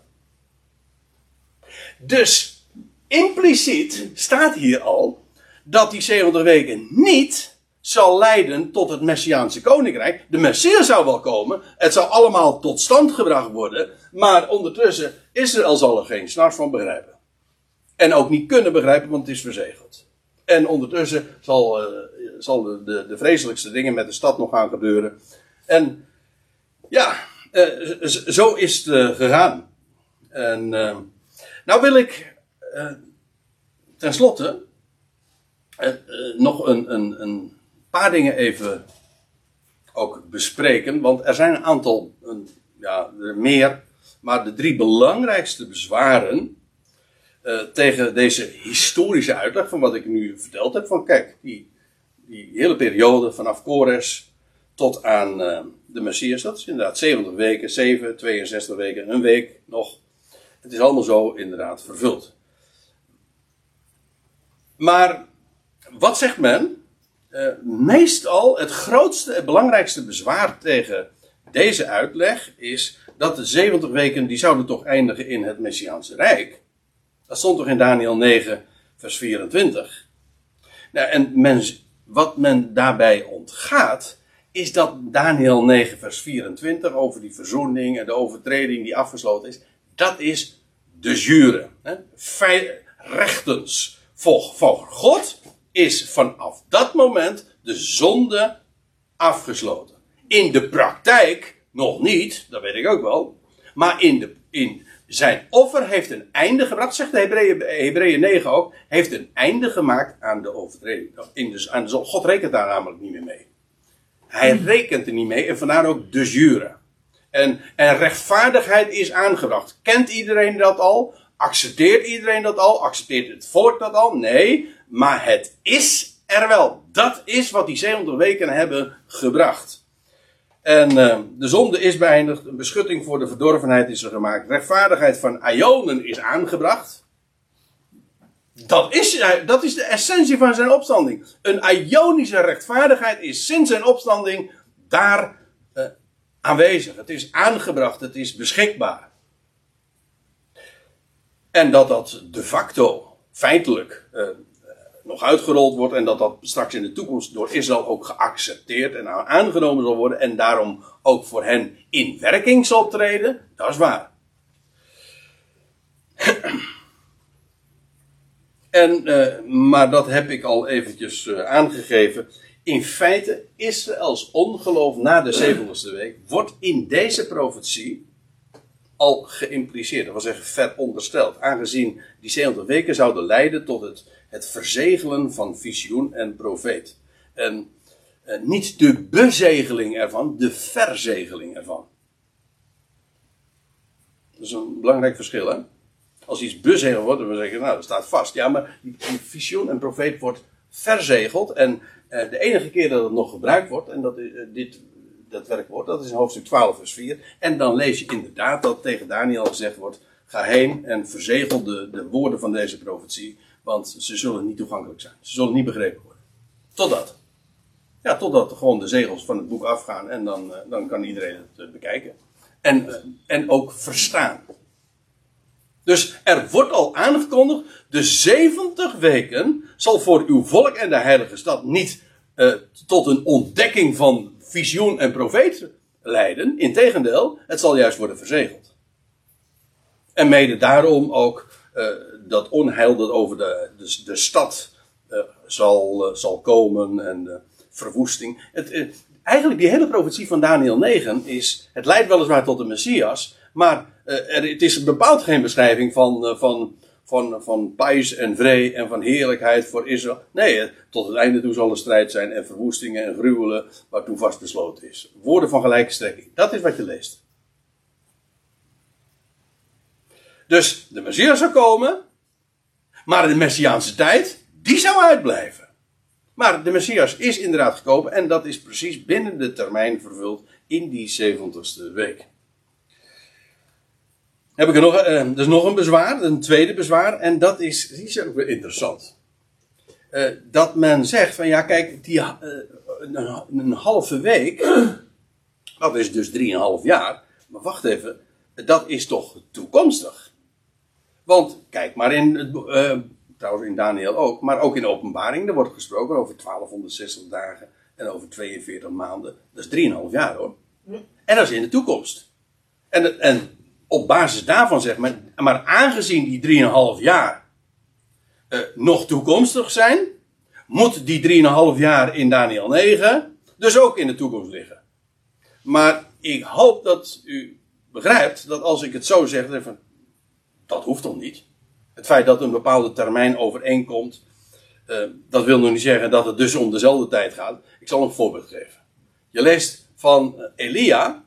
Dus impliciet staat hier al dat die 70 weken niet zal leiden tot het Messiaanse koninkrijk. De Messias zou wel komen. Het zal allemaal tot stand gebracht worden. Maar ondertussen, Israël zal er geen snars van begrijpen. En ook niet kunnen begrijpen, want het is verzegeld. En ondertussen zal, uh, zal de, de, de, vreselijkste dingen met de stad nog gaan gebeuren. En ja, uh, zo is het uh, gegaan. En nou wil ik tenslotte nog een, een, een paar dingen even ook bespreken. Want er zijn een aantal, een, ja, meer, maar de drie belangrijkste bezwaren uh, tegen deze historische uitleg van wat ik nu verteld heb. Van kijk, die, die hele periode vanaf Kores tot aan uh, de Messias, dat is inderdaad 70 weken, 7, 62 weken, een week nog. Het is allemaal zo inderdaad vervuld. Maar wat zegt men? uh, meestal het grootste, het belangrijkste bezwaar tegen deze uitleg is dat de 70 weken, die zouden toch eindigen in het Messiaanse Rijk. Dat stond toch in Daniel 9, vers 24. Nou, en wat men daarbij ontgaat, is dat Daniel 9, vers 24 over die verzoening en de overtreding die afgesloten is, dat is de jure. Hè? Rechtens. Voor God is vanaf dat moment de zonde afgesloten. In de praktijk nog niet, dat weet ik ook wel. Maar in de, in, zijn offer heeft een einde gebracht, zegt de Hebreeën, Hebreeën 9 ook, heeft een einde gemaakt aan de overtreding. In dus, aan de, God rekent daar namelijk niet meer mee. Hij rekent er niet mee en vandaar ook de jure. En, en rechtvaardigheid is aangebracht. Kent iedereen dat al? Accepteert iedereen dat al? Accepteert het volk dat al? Nee, maar het is er wel. Dat is wat die 700 weken hebben gebracht. En uh, de zonde is beëindigd, een beschutting voor de verdorvenheid is er gemaakt, rechtvaardigheid van Ionen is aangebracht. Dat is, dat is de essentie van zijn opstanding. Een Ionische rechtvaardigheid is sinds zijn opstanding daar uh, aanwezig. Het is aangebracht, het is beschikbaar. En dat dat de facto, feitelijk, nog uitgerold wordt en dat dat straks in de toekomst door Israël ook geaccepteerd en aangenomen zal worden en daarom ook voor hen in werking zal treden, dat is waar. En, uh, maar dat heb ik al eventjes uh, aangegeven. In feite, Israëls ongeloof na de 70ste week wordt in deze profetie al geïmpliceerd. Dat wil zeggen verondersteld. Aangezien die 70 weken zouden leiden tot het het verzegelen van visioen en profeet. En eh, niet de bezegeling ervan, de verzegeling ervan. Dat is een belangrijk verschil, hè? Als iets bezegeld wordt, dan zeggen we, nou, dat staat vast. Ja, maar visioen en profeet wordt verzegeld. En eh, de enige keer dat het nog gebruikt wordt, en dat, uh, dit, dat werkwoord, dat is in hoofdstuk 12, vers 4. En dan lees je inderdaad dat tegen Daniel gezegd wordt: ga heen en verzegel de, de woorden van deze profetie. Want ze zullen niet toegankelijk zijn. Ze zullen niet begrepen worden. Totdat. Ja, totdat gewoon de zegels van het boek afgaan en dan, eh, dan kan iedereen het eh, bekijken. En, eh, en ook verstaan. Dus er wordt al aangekondigd, de 70 weken zal voor uw volk en de heilige stad niet tot een ontdekking van visioen en profeet leiden. Integendeel, het zal juist worden verzegeld. En mede daarom ook dat onheil dat over de, de, de stad uh, zal, uh, zal komen en verwoesting. Het, eigenlijk die hele profetie van Daniel 9 is, het leidt weliswaar tot de Messias, maar het is bepaald geen beschrijving van, van, van, van en vree en van heerlijkheid voor Israël. Nee, tot het einde toe zal er strijd zijn en verwoestingen en gruwelen waartoe vast besloten is. Woorden van gelijke strekking. Dat is wat je leest. Dus de Messias zou komen, maar de Messiaanse tijd, die zou uitblijven. Maar de Messias is inderdaad gekomen en dat is precies binnen de termijn vervuld in die 70ste week. Heb ik er nog, er is nog een bezwaar, een tweede bezwaar, en dat is, die is ook weer interessant. Uh, dat men zegt van ja, kijk, die, uh, een, een, halve week, dat is dus 3,5 jaar, maar wacht even, dat is toch toekomstig. Want kijk maar in, uh, trouwens in Daniel ook, maar ook in de openbaring, er wordt gesproken over 1260 dagen en over 42 maanden. Dat is 3,5 jaar hoor. En dat is in de toekomst. En, en op basis daarvan zeg maar, maar aangezien die 3,5 jaar uh, nog toekomstig zijn, moet die 3,5 jaar in Daniel 9 dus ook in de toekomst liggen. Maar ik hoop dat u begrijpt dat als ik het zo zeg, van, dat hoeft toch niet? Het feit dat een bepaalde termijn overeenkomt, uh, dat wil nog niet zeggen dat het dus om dezelfde tijd gaat. Ik zal een voorbeeld geven. Je leest van Elia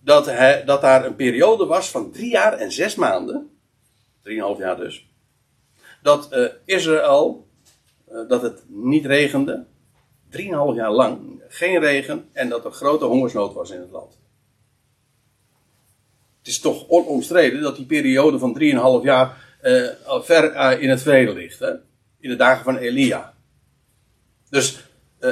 dat, hij, dat daar een periode was van drie jaar en zes maanden, drieënhalf jaar dus, dat uh, Israël, dat het niet regende, drieënhalf jaar lang, geen regen en dat er grote hongersnood was in het land het is toch onomstreden dat die periode van 3,5 jaar uh, ver uh, in het verleden ligt. Hè? In de dagen van Elia. Dus uh,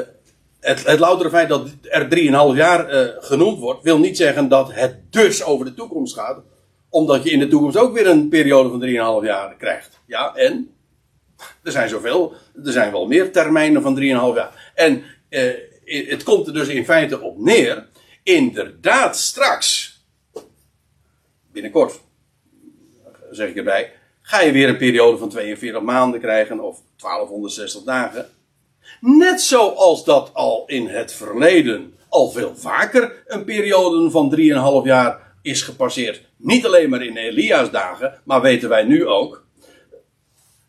het, het loutere feit dat er 3,5 jaar genoemd wordt, wil niet zeggen dat het dus over de toekomst gaat. Omdat je in de toekomst ook weer een periode van 3,5 jaar krijgt. Ja, en? Er zijn zoveel, er zijn wel meer termijnen van 3,5 jaar. En het komt er dus in feite op neer. Inderdaad, straks binnenkort, zeg ik erbij, ga je weer een periode van 42 maanden krijgen of 1260 dagen. Net zoals dat al in het verleden al veel vaker een periode van 3,5 jaar is gepasseerd. Niet alleen maar in Elia's dagen, maar weten wij nu ook.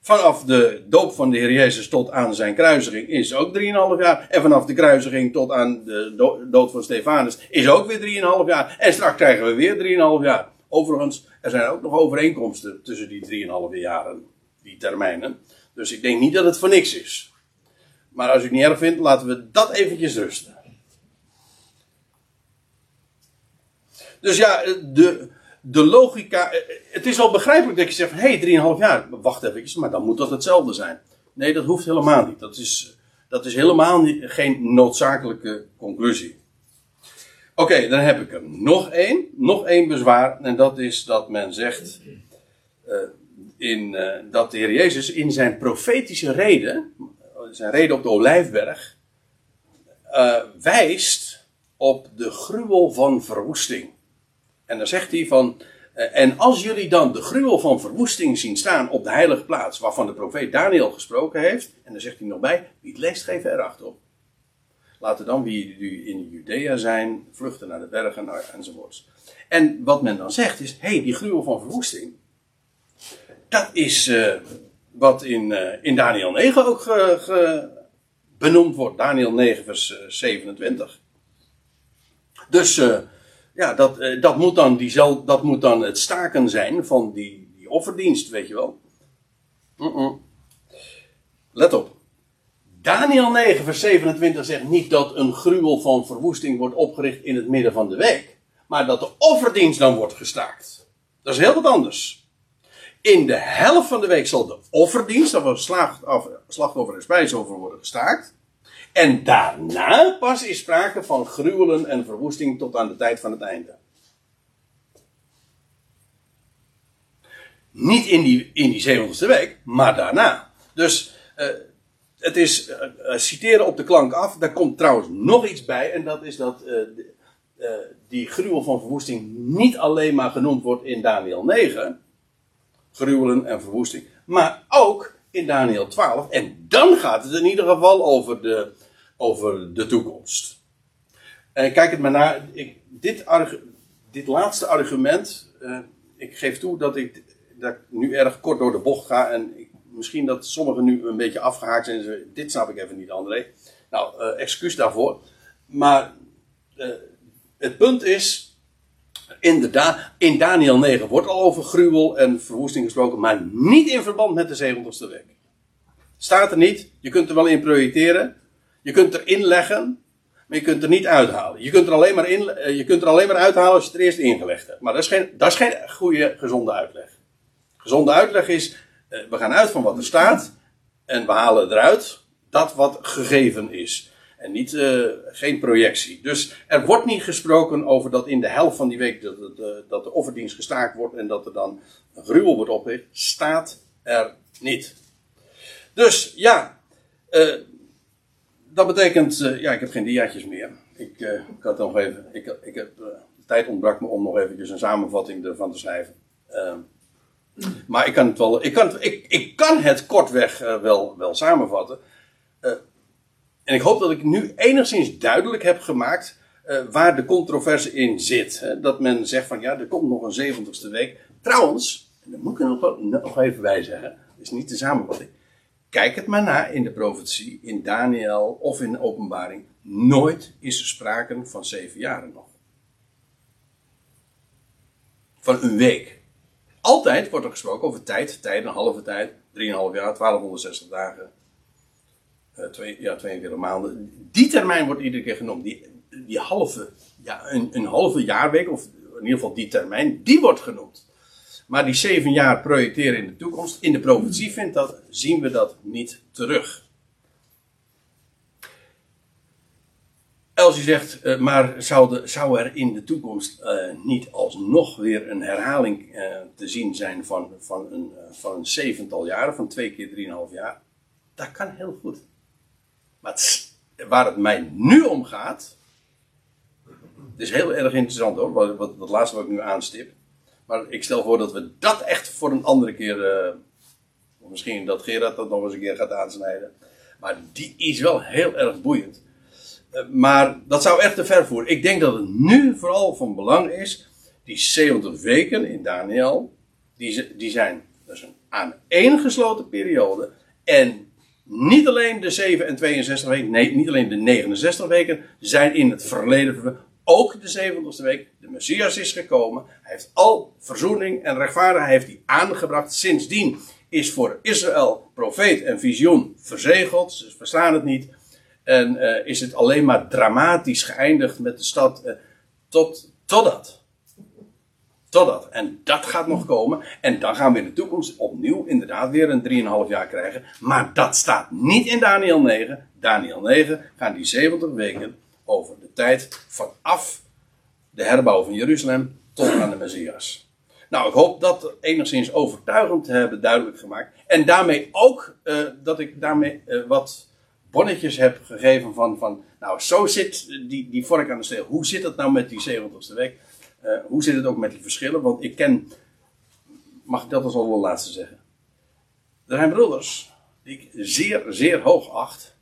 Vanaf de doop van de Heer Jezus tot aan zijn kruisiging is ook 3,5 jaar. En vanaf de kruisiging tot aan de dood van Stefanus is ook weer 3,5 jaar. En straks krijgen we weer 3,5 jaar. Overigens, er zijn ook nog overeenkomsten tussen die 3,5 jaren, die termijnen. Dus ik denk niet dat het voor niks is. Maar als u het niet erg vindt, laten we dat eventjes rusten. Dus ja, de, de logica. Het is wel begrijpelijk dat je zegt hé, hey, 3,5 jaar. Wacht even, maar dan moet dat hetzelfde zijn. Nee, dat hoeft helemaal niet. Dat is, dat is helemaal geen noodzakelijke conclusie. Oké, dan heb ik er nog één. Nog één bezwaar. En dat is dat men zegt. Uh, in, uh, dat de Heer Jezus in zijn profetische reden. Zijn reden op de Olijfberg. Uh, wijst op de gruwel van verwoesting. En dan zegt hij van. en als jullie dan de gruwel van verwoesting zien staan op de heilige plaats. waarvan de profeet Daniel gesproken heeft. En dan zegt hij nog bij. Wie het leest, geven erachter op. Laten dan wie in Judea zijn, vluchten naar de bergen enzovoorts. En wat men dan zegt is, hé, hey, die gruwel van verwoesting, dat is uh, wat in, uh, in Daniel 9 ook ge, benoemd wordt. Daniel 9 vers uh, 27. Dus uh, ja, dat, dat, moet dan diezel, dat moet dan het staken zijn van die, die offerdienst, weet je wel. Let op. Daniel 9, vers 27 zegt niet dat een gruwel van verwoesting wordt opgericht in het midden van de week. Maar dat de offerdienst dan wordt gestaakt. Dat is heel wat anders. In de helft van de week zal de offerdienst, dat slachtoffer en spijsoffer, worden gestaakt. En daarna pas is sprake van gruwelen en verwoesting tot aan de tijd van het einde. Niet in die, in die 70ste week, maar daarna. Dus uh, het is uh, citeren op de klank af. Daar komt trouwens nog iets bij. En dat is dat uh, die gruwel van verwoesting niet alleen maar genoemd wordt in Daniel 9. Gruwelen en verwoesting. Maar ook in Daniel 12. En dan gaat het in ieder geval over de, over de toekomst. En kijk het maar naar. Ik, dit, dit laatste argument. ik geef toe dat ik, dat nu erg kort door de bocht ga. En misschien dat sommigen nu een beetje afgehaakt zijn. Ze, dit snap ik even niet, André. Nou, uh, excuus daarvoor. Maar uh, het punt is. Inderdaad, in Daniel 9 wordt al over gruwel en verwoesting gesproken, maar niet in verband met de 70ste week. Staat er niet. Je kunt er wel in projecteren. Je kunt erin leggen. Maar je kunt er niet uithalen. Je kunt er alleen maar, in, eh, je kunt er alleen maar uithalen als je het er eerst ingelegd hebt. Maar dat is geen, dat is geen goede, gezonde uitleg. Gezonde uitleg is eh, we gaan uit van wat er staat en we halen eruit dat wat gegeven is. En niet, uh, geen projectie. Dus er wordt niet gesproken over dat in de helft van die week dat, dat, eh, dat de offerdienst gestaakt wordt en dat er dan een gruwel wordt opgericht. Staat er niet. Dus ja, dat betekent, ja, ik heb geen diaatjes meer. Ik, ik had nog even, ik, ik heb, de tijd ontbrak me om nog eventjes een samenvatting ervan te schrijven. Maar ik kan het wel, ik kan, ik, ik kan het kortweg uh, wel, wel samenvatten. Uh, en ik hoop dat ik nu enigszins duidelijk heb gemaakt uh, waar de controverse in zit. Hè? Dat men zegt van ja, er komt nog een zeventigste week. Trouwens, en daar moet ik nog, nog even bij zeggen, is niet de samenvatting. Kijk het maar na in de profetie, in Daniel of in de openbaring. Nooit is er sprake van zeven jaren nog. Van een week. Altijd wordt er gesproken over tijd, tijd, een halve tijd, 3,5 jaar, 1260 dagen, uh, twee, ja, 42 maanden. Die termijn wordt iedere keer genoemd. Die, die halve, ja, een, een halve jaarweek, of in ieder geval die termijn, die wordt genoemd. Maar die zeven jaar projecteren in de toekomst, in de profetie vindt dat, zien we dat niet terug. Als je zegt, uh, maar zou, de, zou, er in de toekomst uh, niet alsnog weer een herhaling uh, te zien zijn van, van, een, van een zevental jaren, van twee keer drieënhalf jaar? Dat kan heel goed. Maar het, waar het mij nu om gaat, het is heel erg interessant hoor, wat, wat, wat laatste wat ik nu aanstip. Maar ik stel voor dat we dat echt voor een andere keer, misschien dat Gerard dat nog eens een keer gaat aansnijden. Maar die is wel heel erg boeiend. Maar dat zou echt te ver voeren. Ik denk dat het nu vooral van belang is Die 70 weken in Daniel, die, die zijn dus een aaneengesloten periode. En niet alleen de 7 en 62 weken, nee, niet alleen de 69 weken zijn in het verleden. Ook de 70ste week, de Messias is gekomen. Hij heeft al verzoening en rechtvaardigheid heeft hij aangebracht. Sindsdien is voor Israël profeet en visioen verzegeld. Ze verstaan het niet. En uh, is het alleen maar dramatisch geëindigd met de stad uh, tot, totdat. Totdat. En dat gaat nog komen. En dan gaan we in de toekomst opnieuw inderdaad weer een 3,5 jaar krijgen. Maar dat staat niet in Daniel 9. Daniel 9 gaan die 70 weken over de tijd vanaf de herbouw van Jeruzalem tot aan de Messias. Nou, ik hoop dat enigszins overtuigend te hebben duidelijk gemaakt. En daarmee ook uh, dat ik daarmee wat bonnetjes heb gegeven van, van nou, zo zit die, die vork aan de steel. Hoe zit het nou met die 70ste week? Uh, hoe zit het ook met die verschillen? Want ik ken, mag ik dat als al wel laatste zeggen? Er zijn broeders die ik zeer, zeer hoog acht.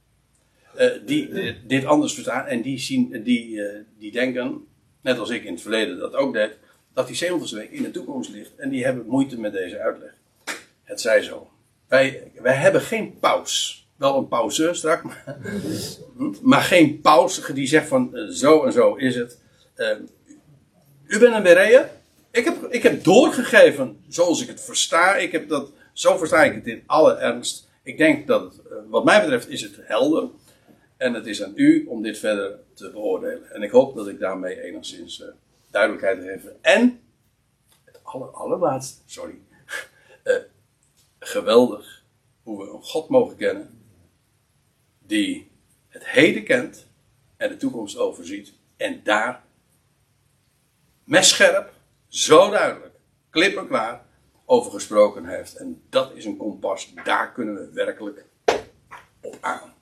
Uh, die uh, dit anders verstaan en die, zien, die, die denken, net als ik in het verleden dat ook deed, dat die 70ste week in de toekomst ligt. En die hebben moeite met deze uitleg. Het zij zo. Wij, wij hebben geen paus. Wel een pauze straks, maar, geen paus die zegt van zo en zo is het. U bent een Bereer. Ik heb, ik heb doorgegeven zoals ik het versta. Ik heb dat, zo versta ik het in alle ernst. Ik denk dat het, wat mij betreft is het helder. En het is aan u om dit verder te beoordelen. En ik hoop dat ik daarmee enigszins duidelijkheid heb. En, het aller, allerlaatste, sorry. Geweldig hoe we een God mogen kennen. Die het heden kent en de toekomst overziet. En daar messcherp, zo duidelijk, klip en klaar over gesproken heeft. En dat is een kompas, daar kunnen we werkelijk op aan.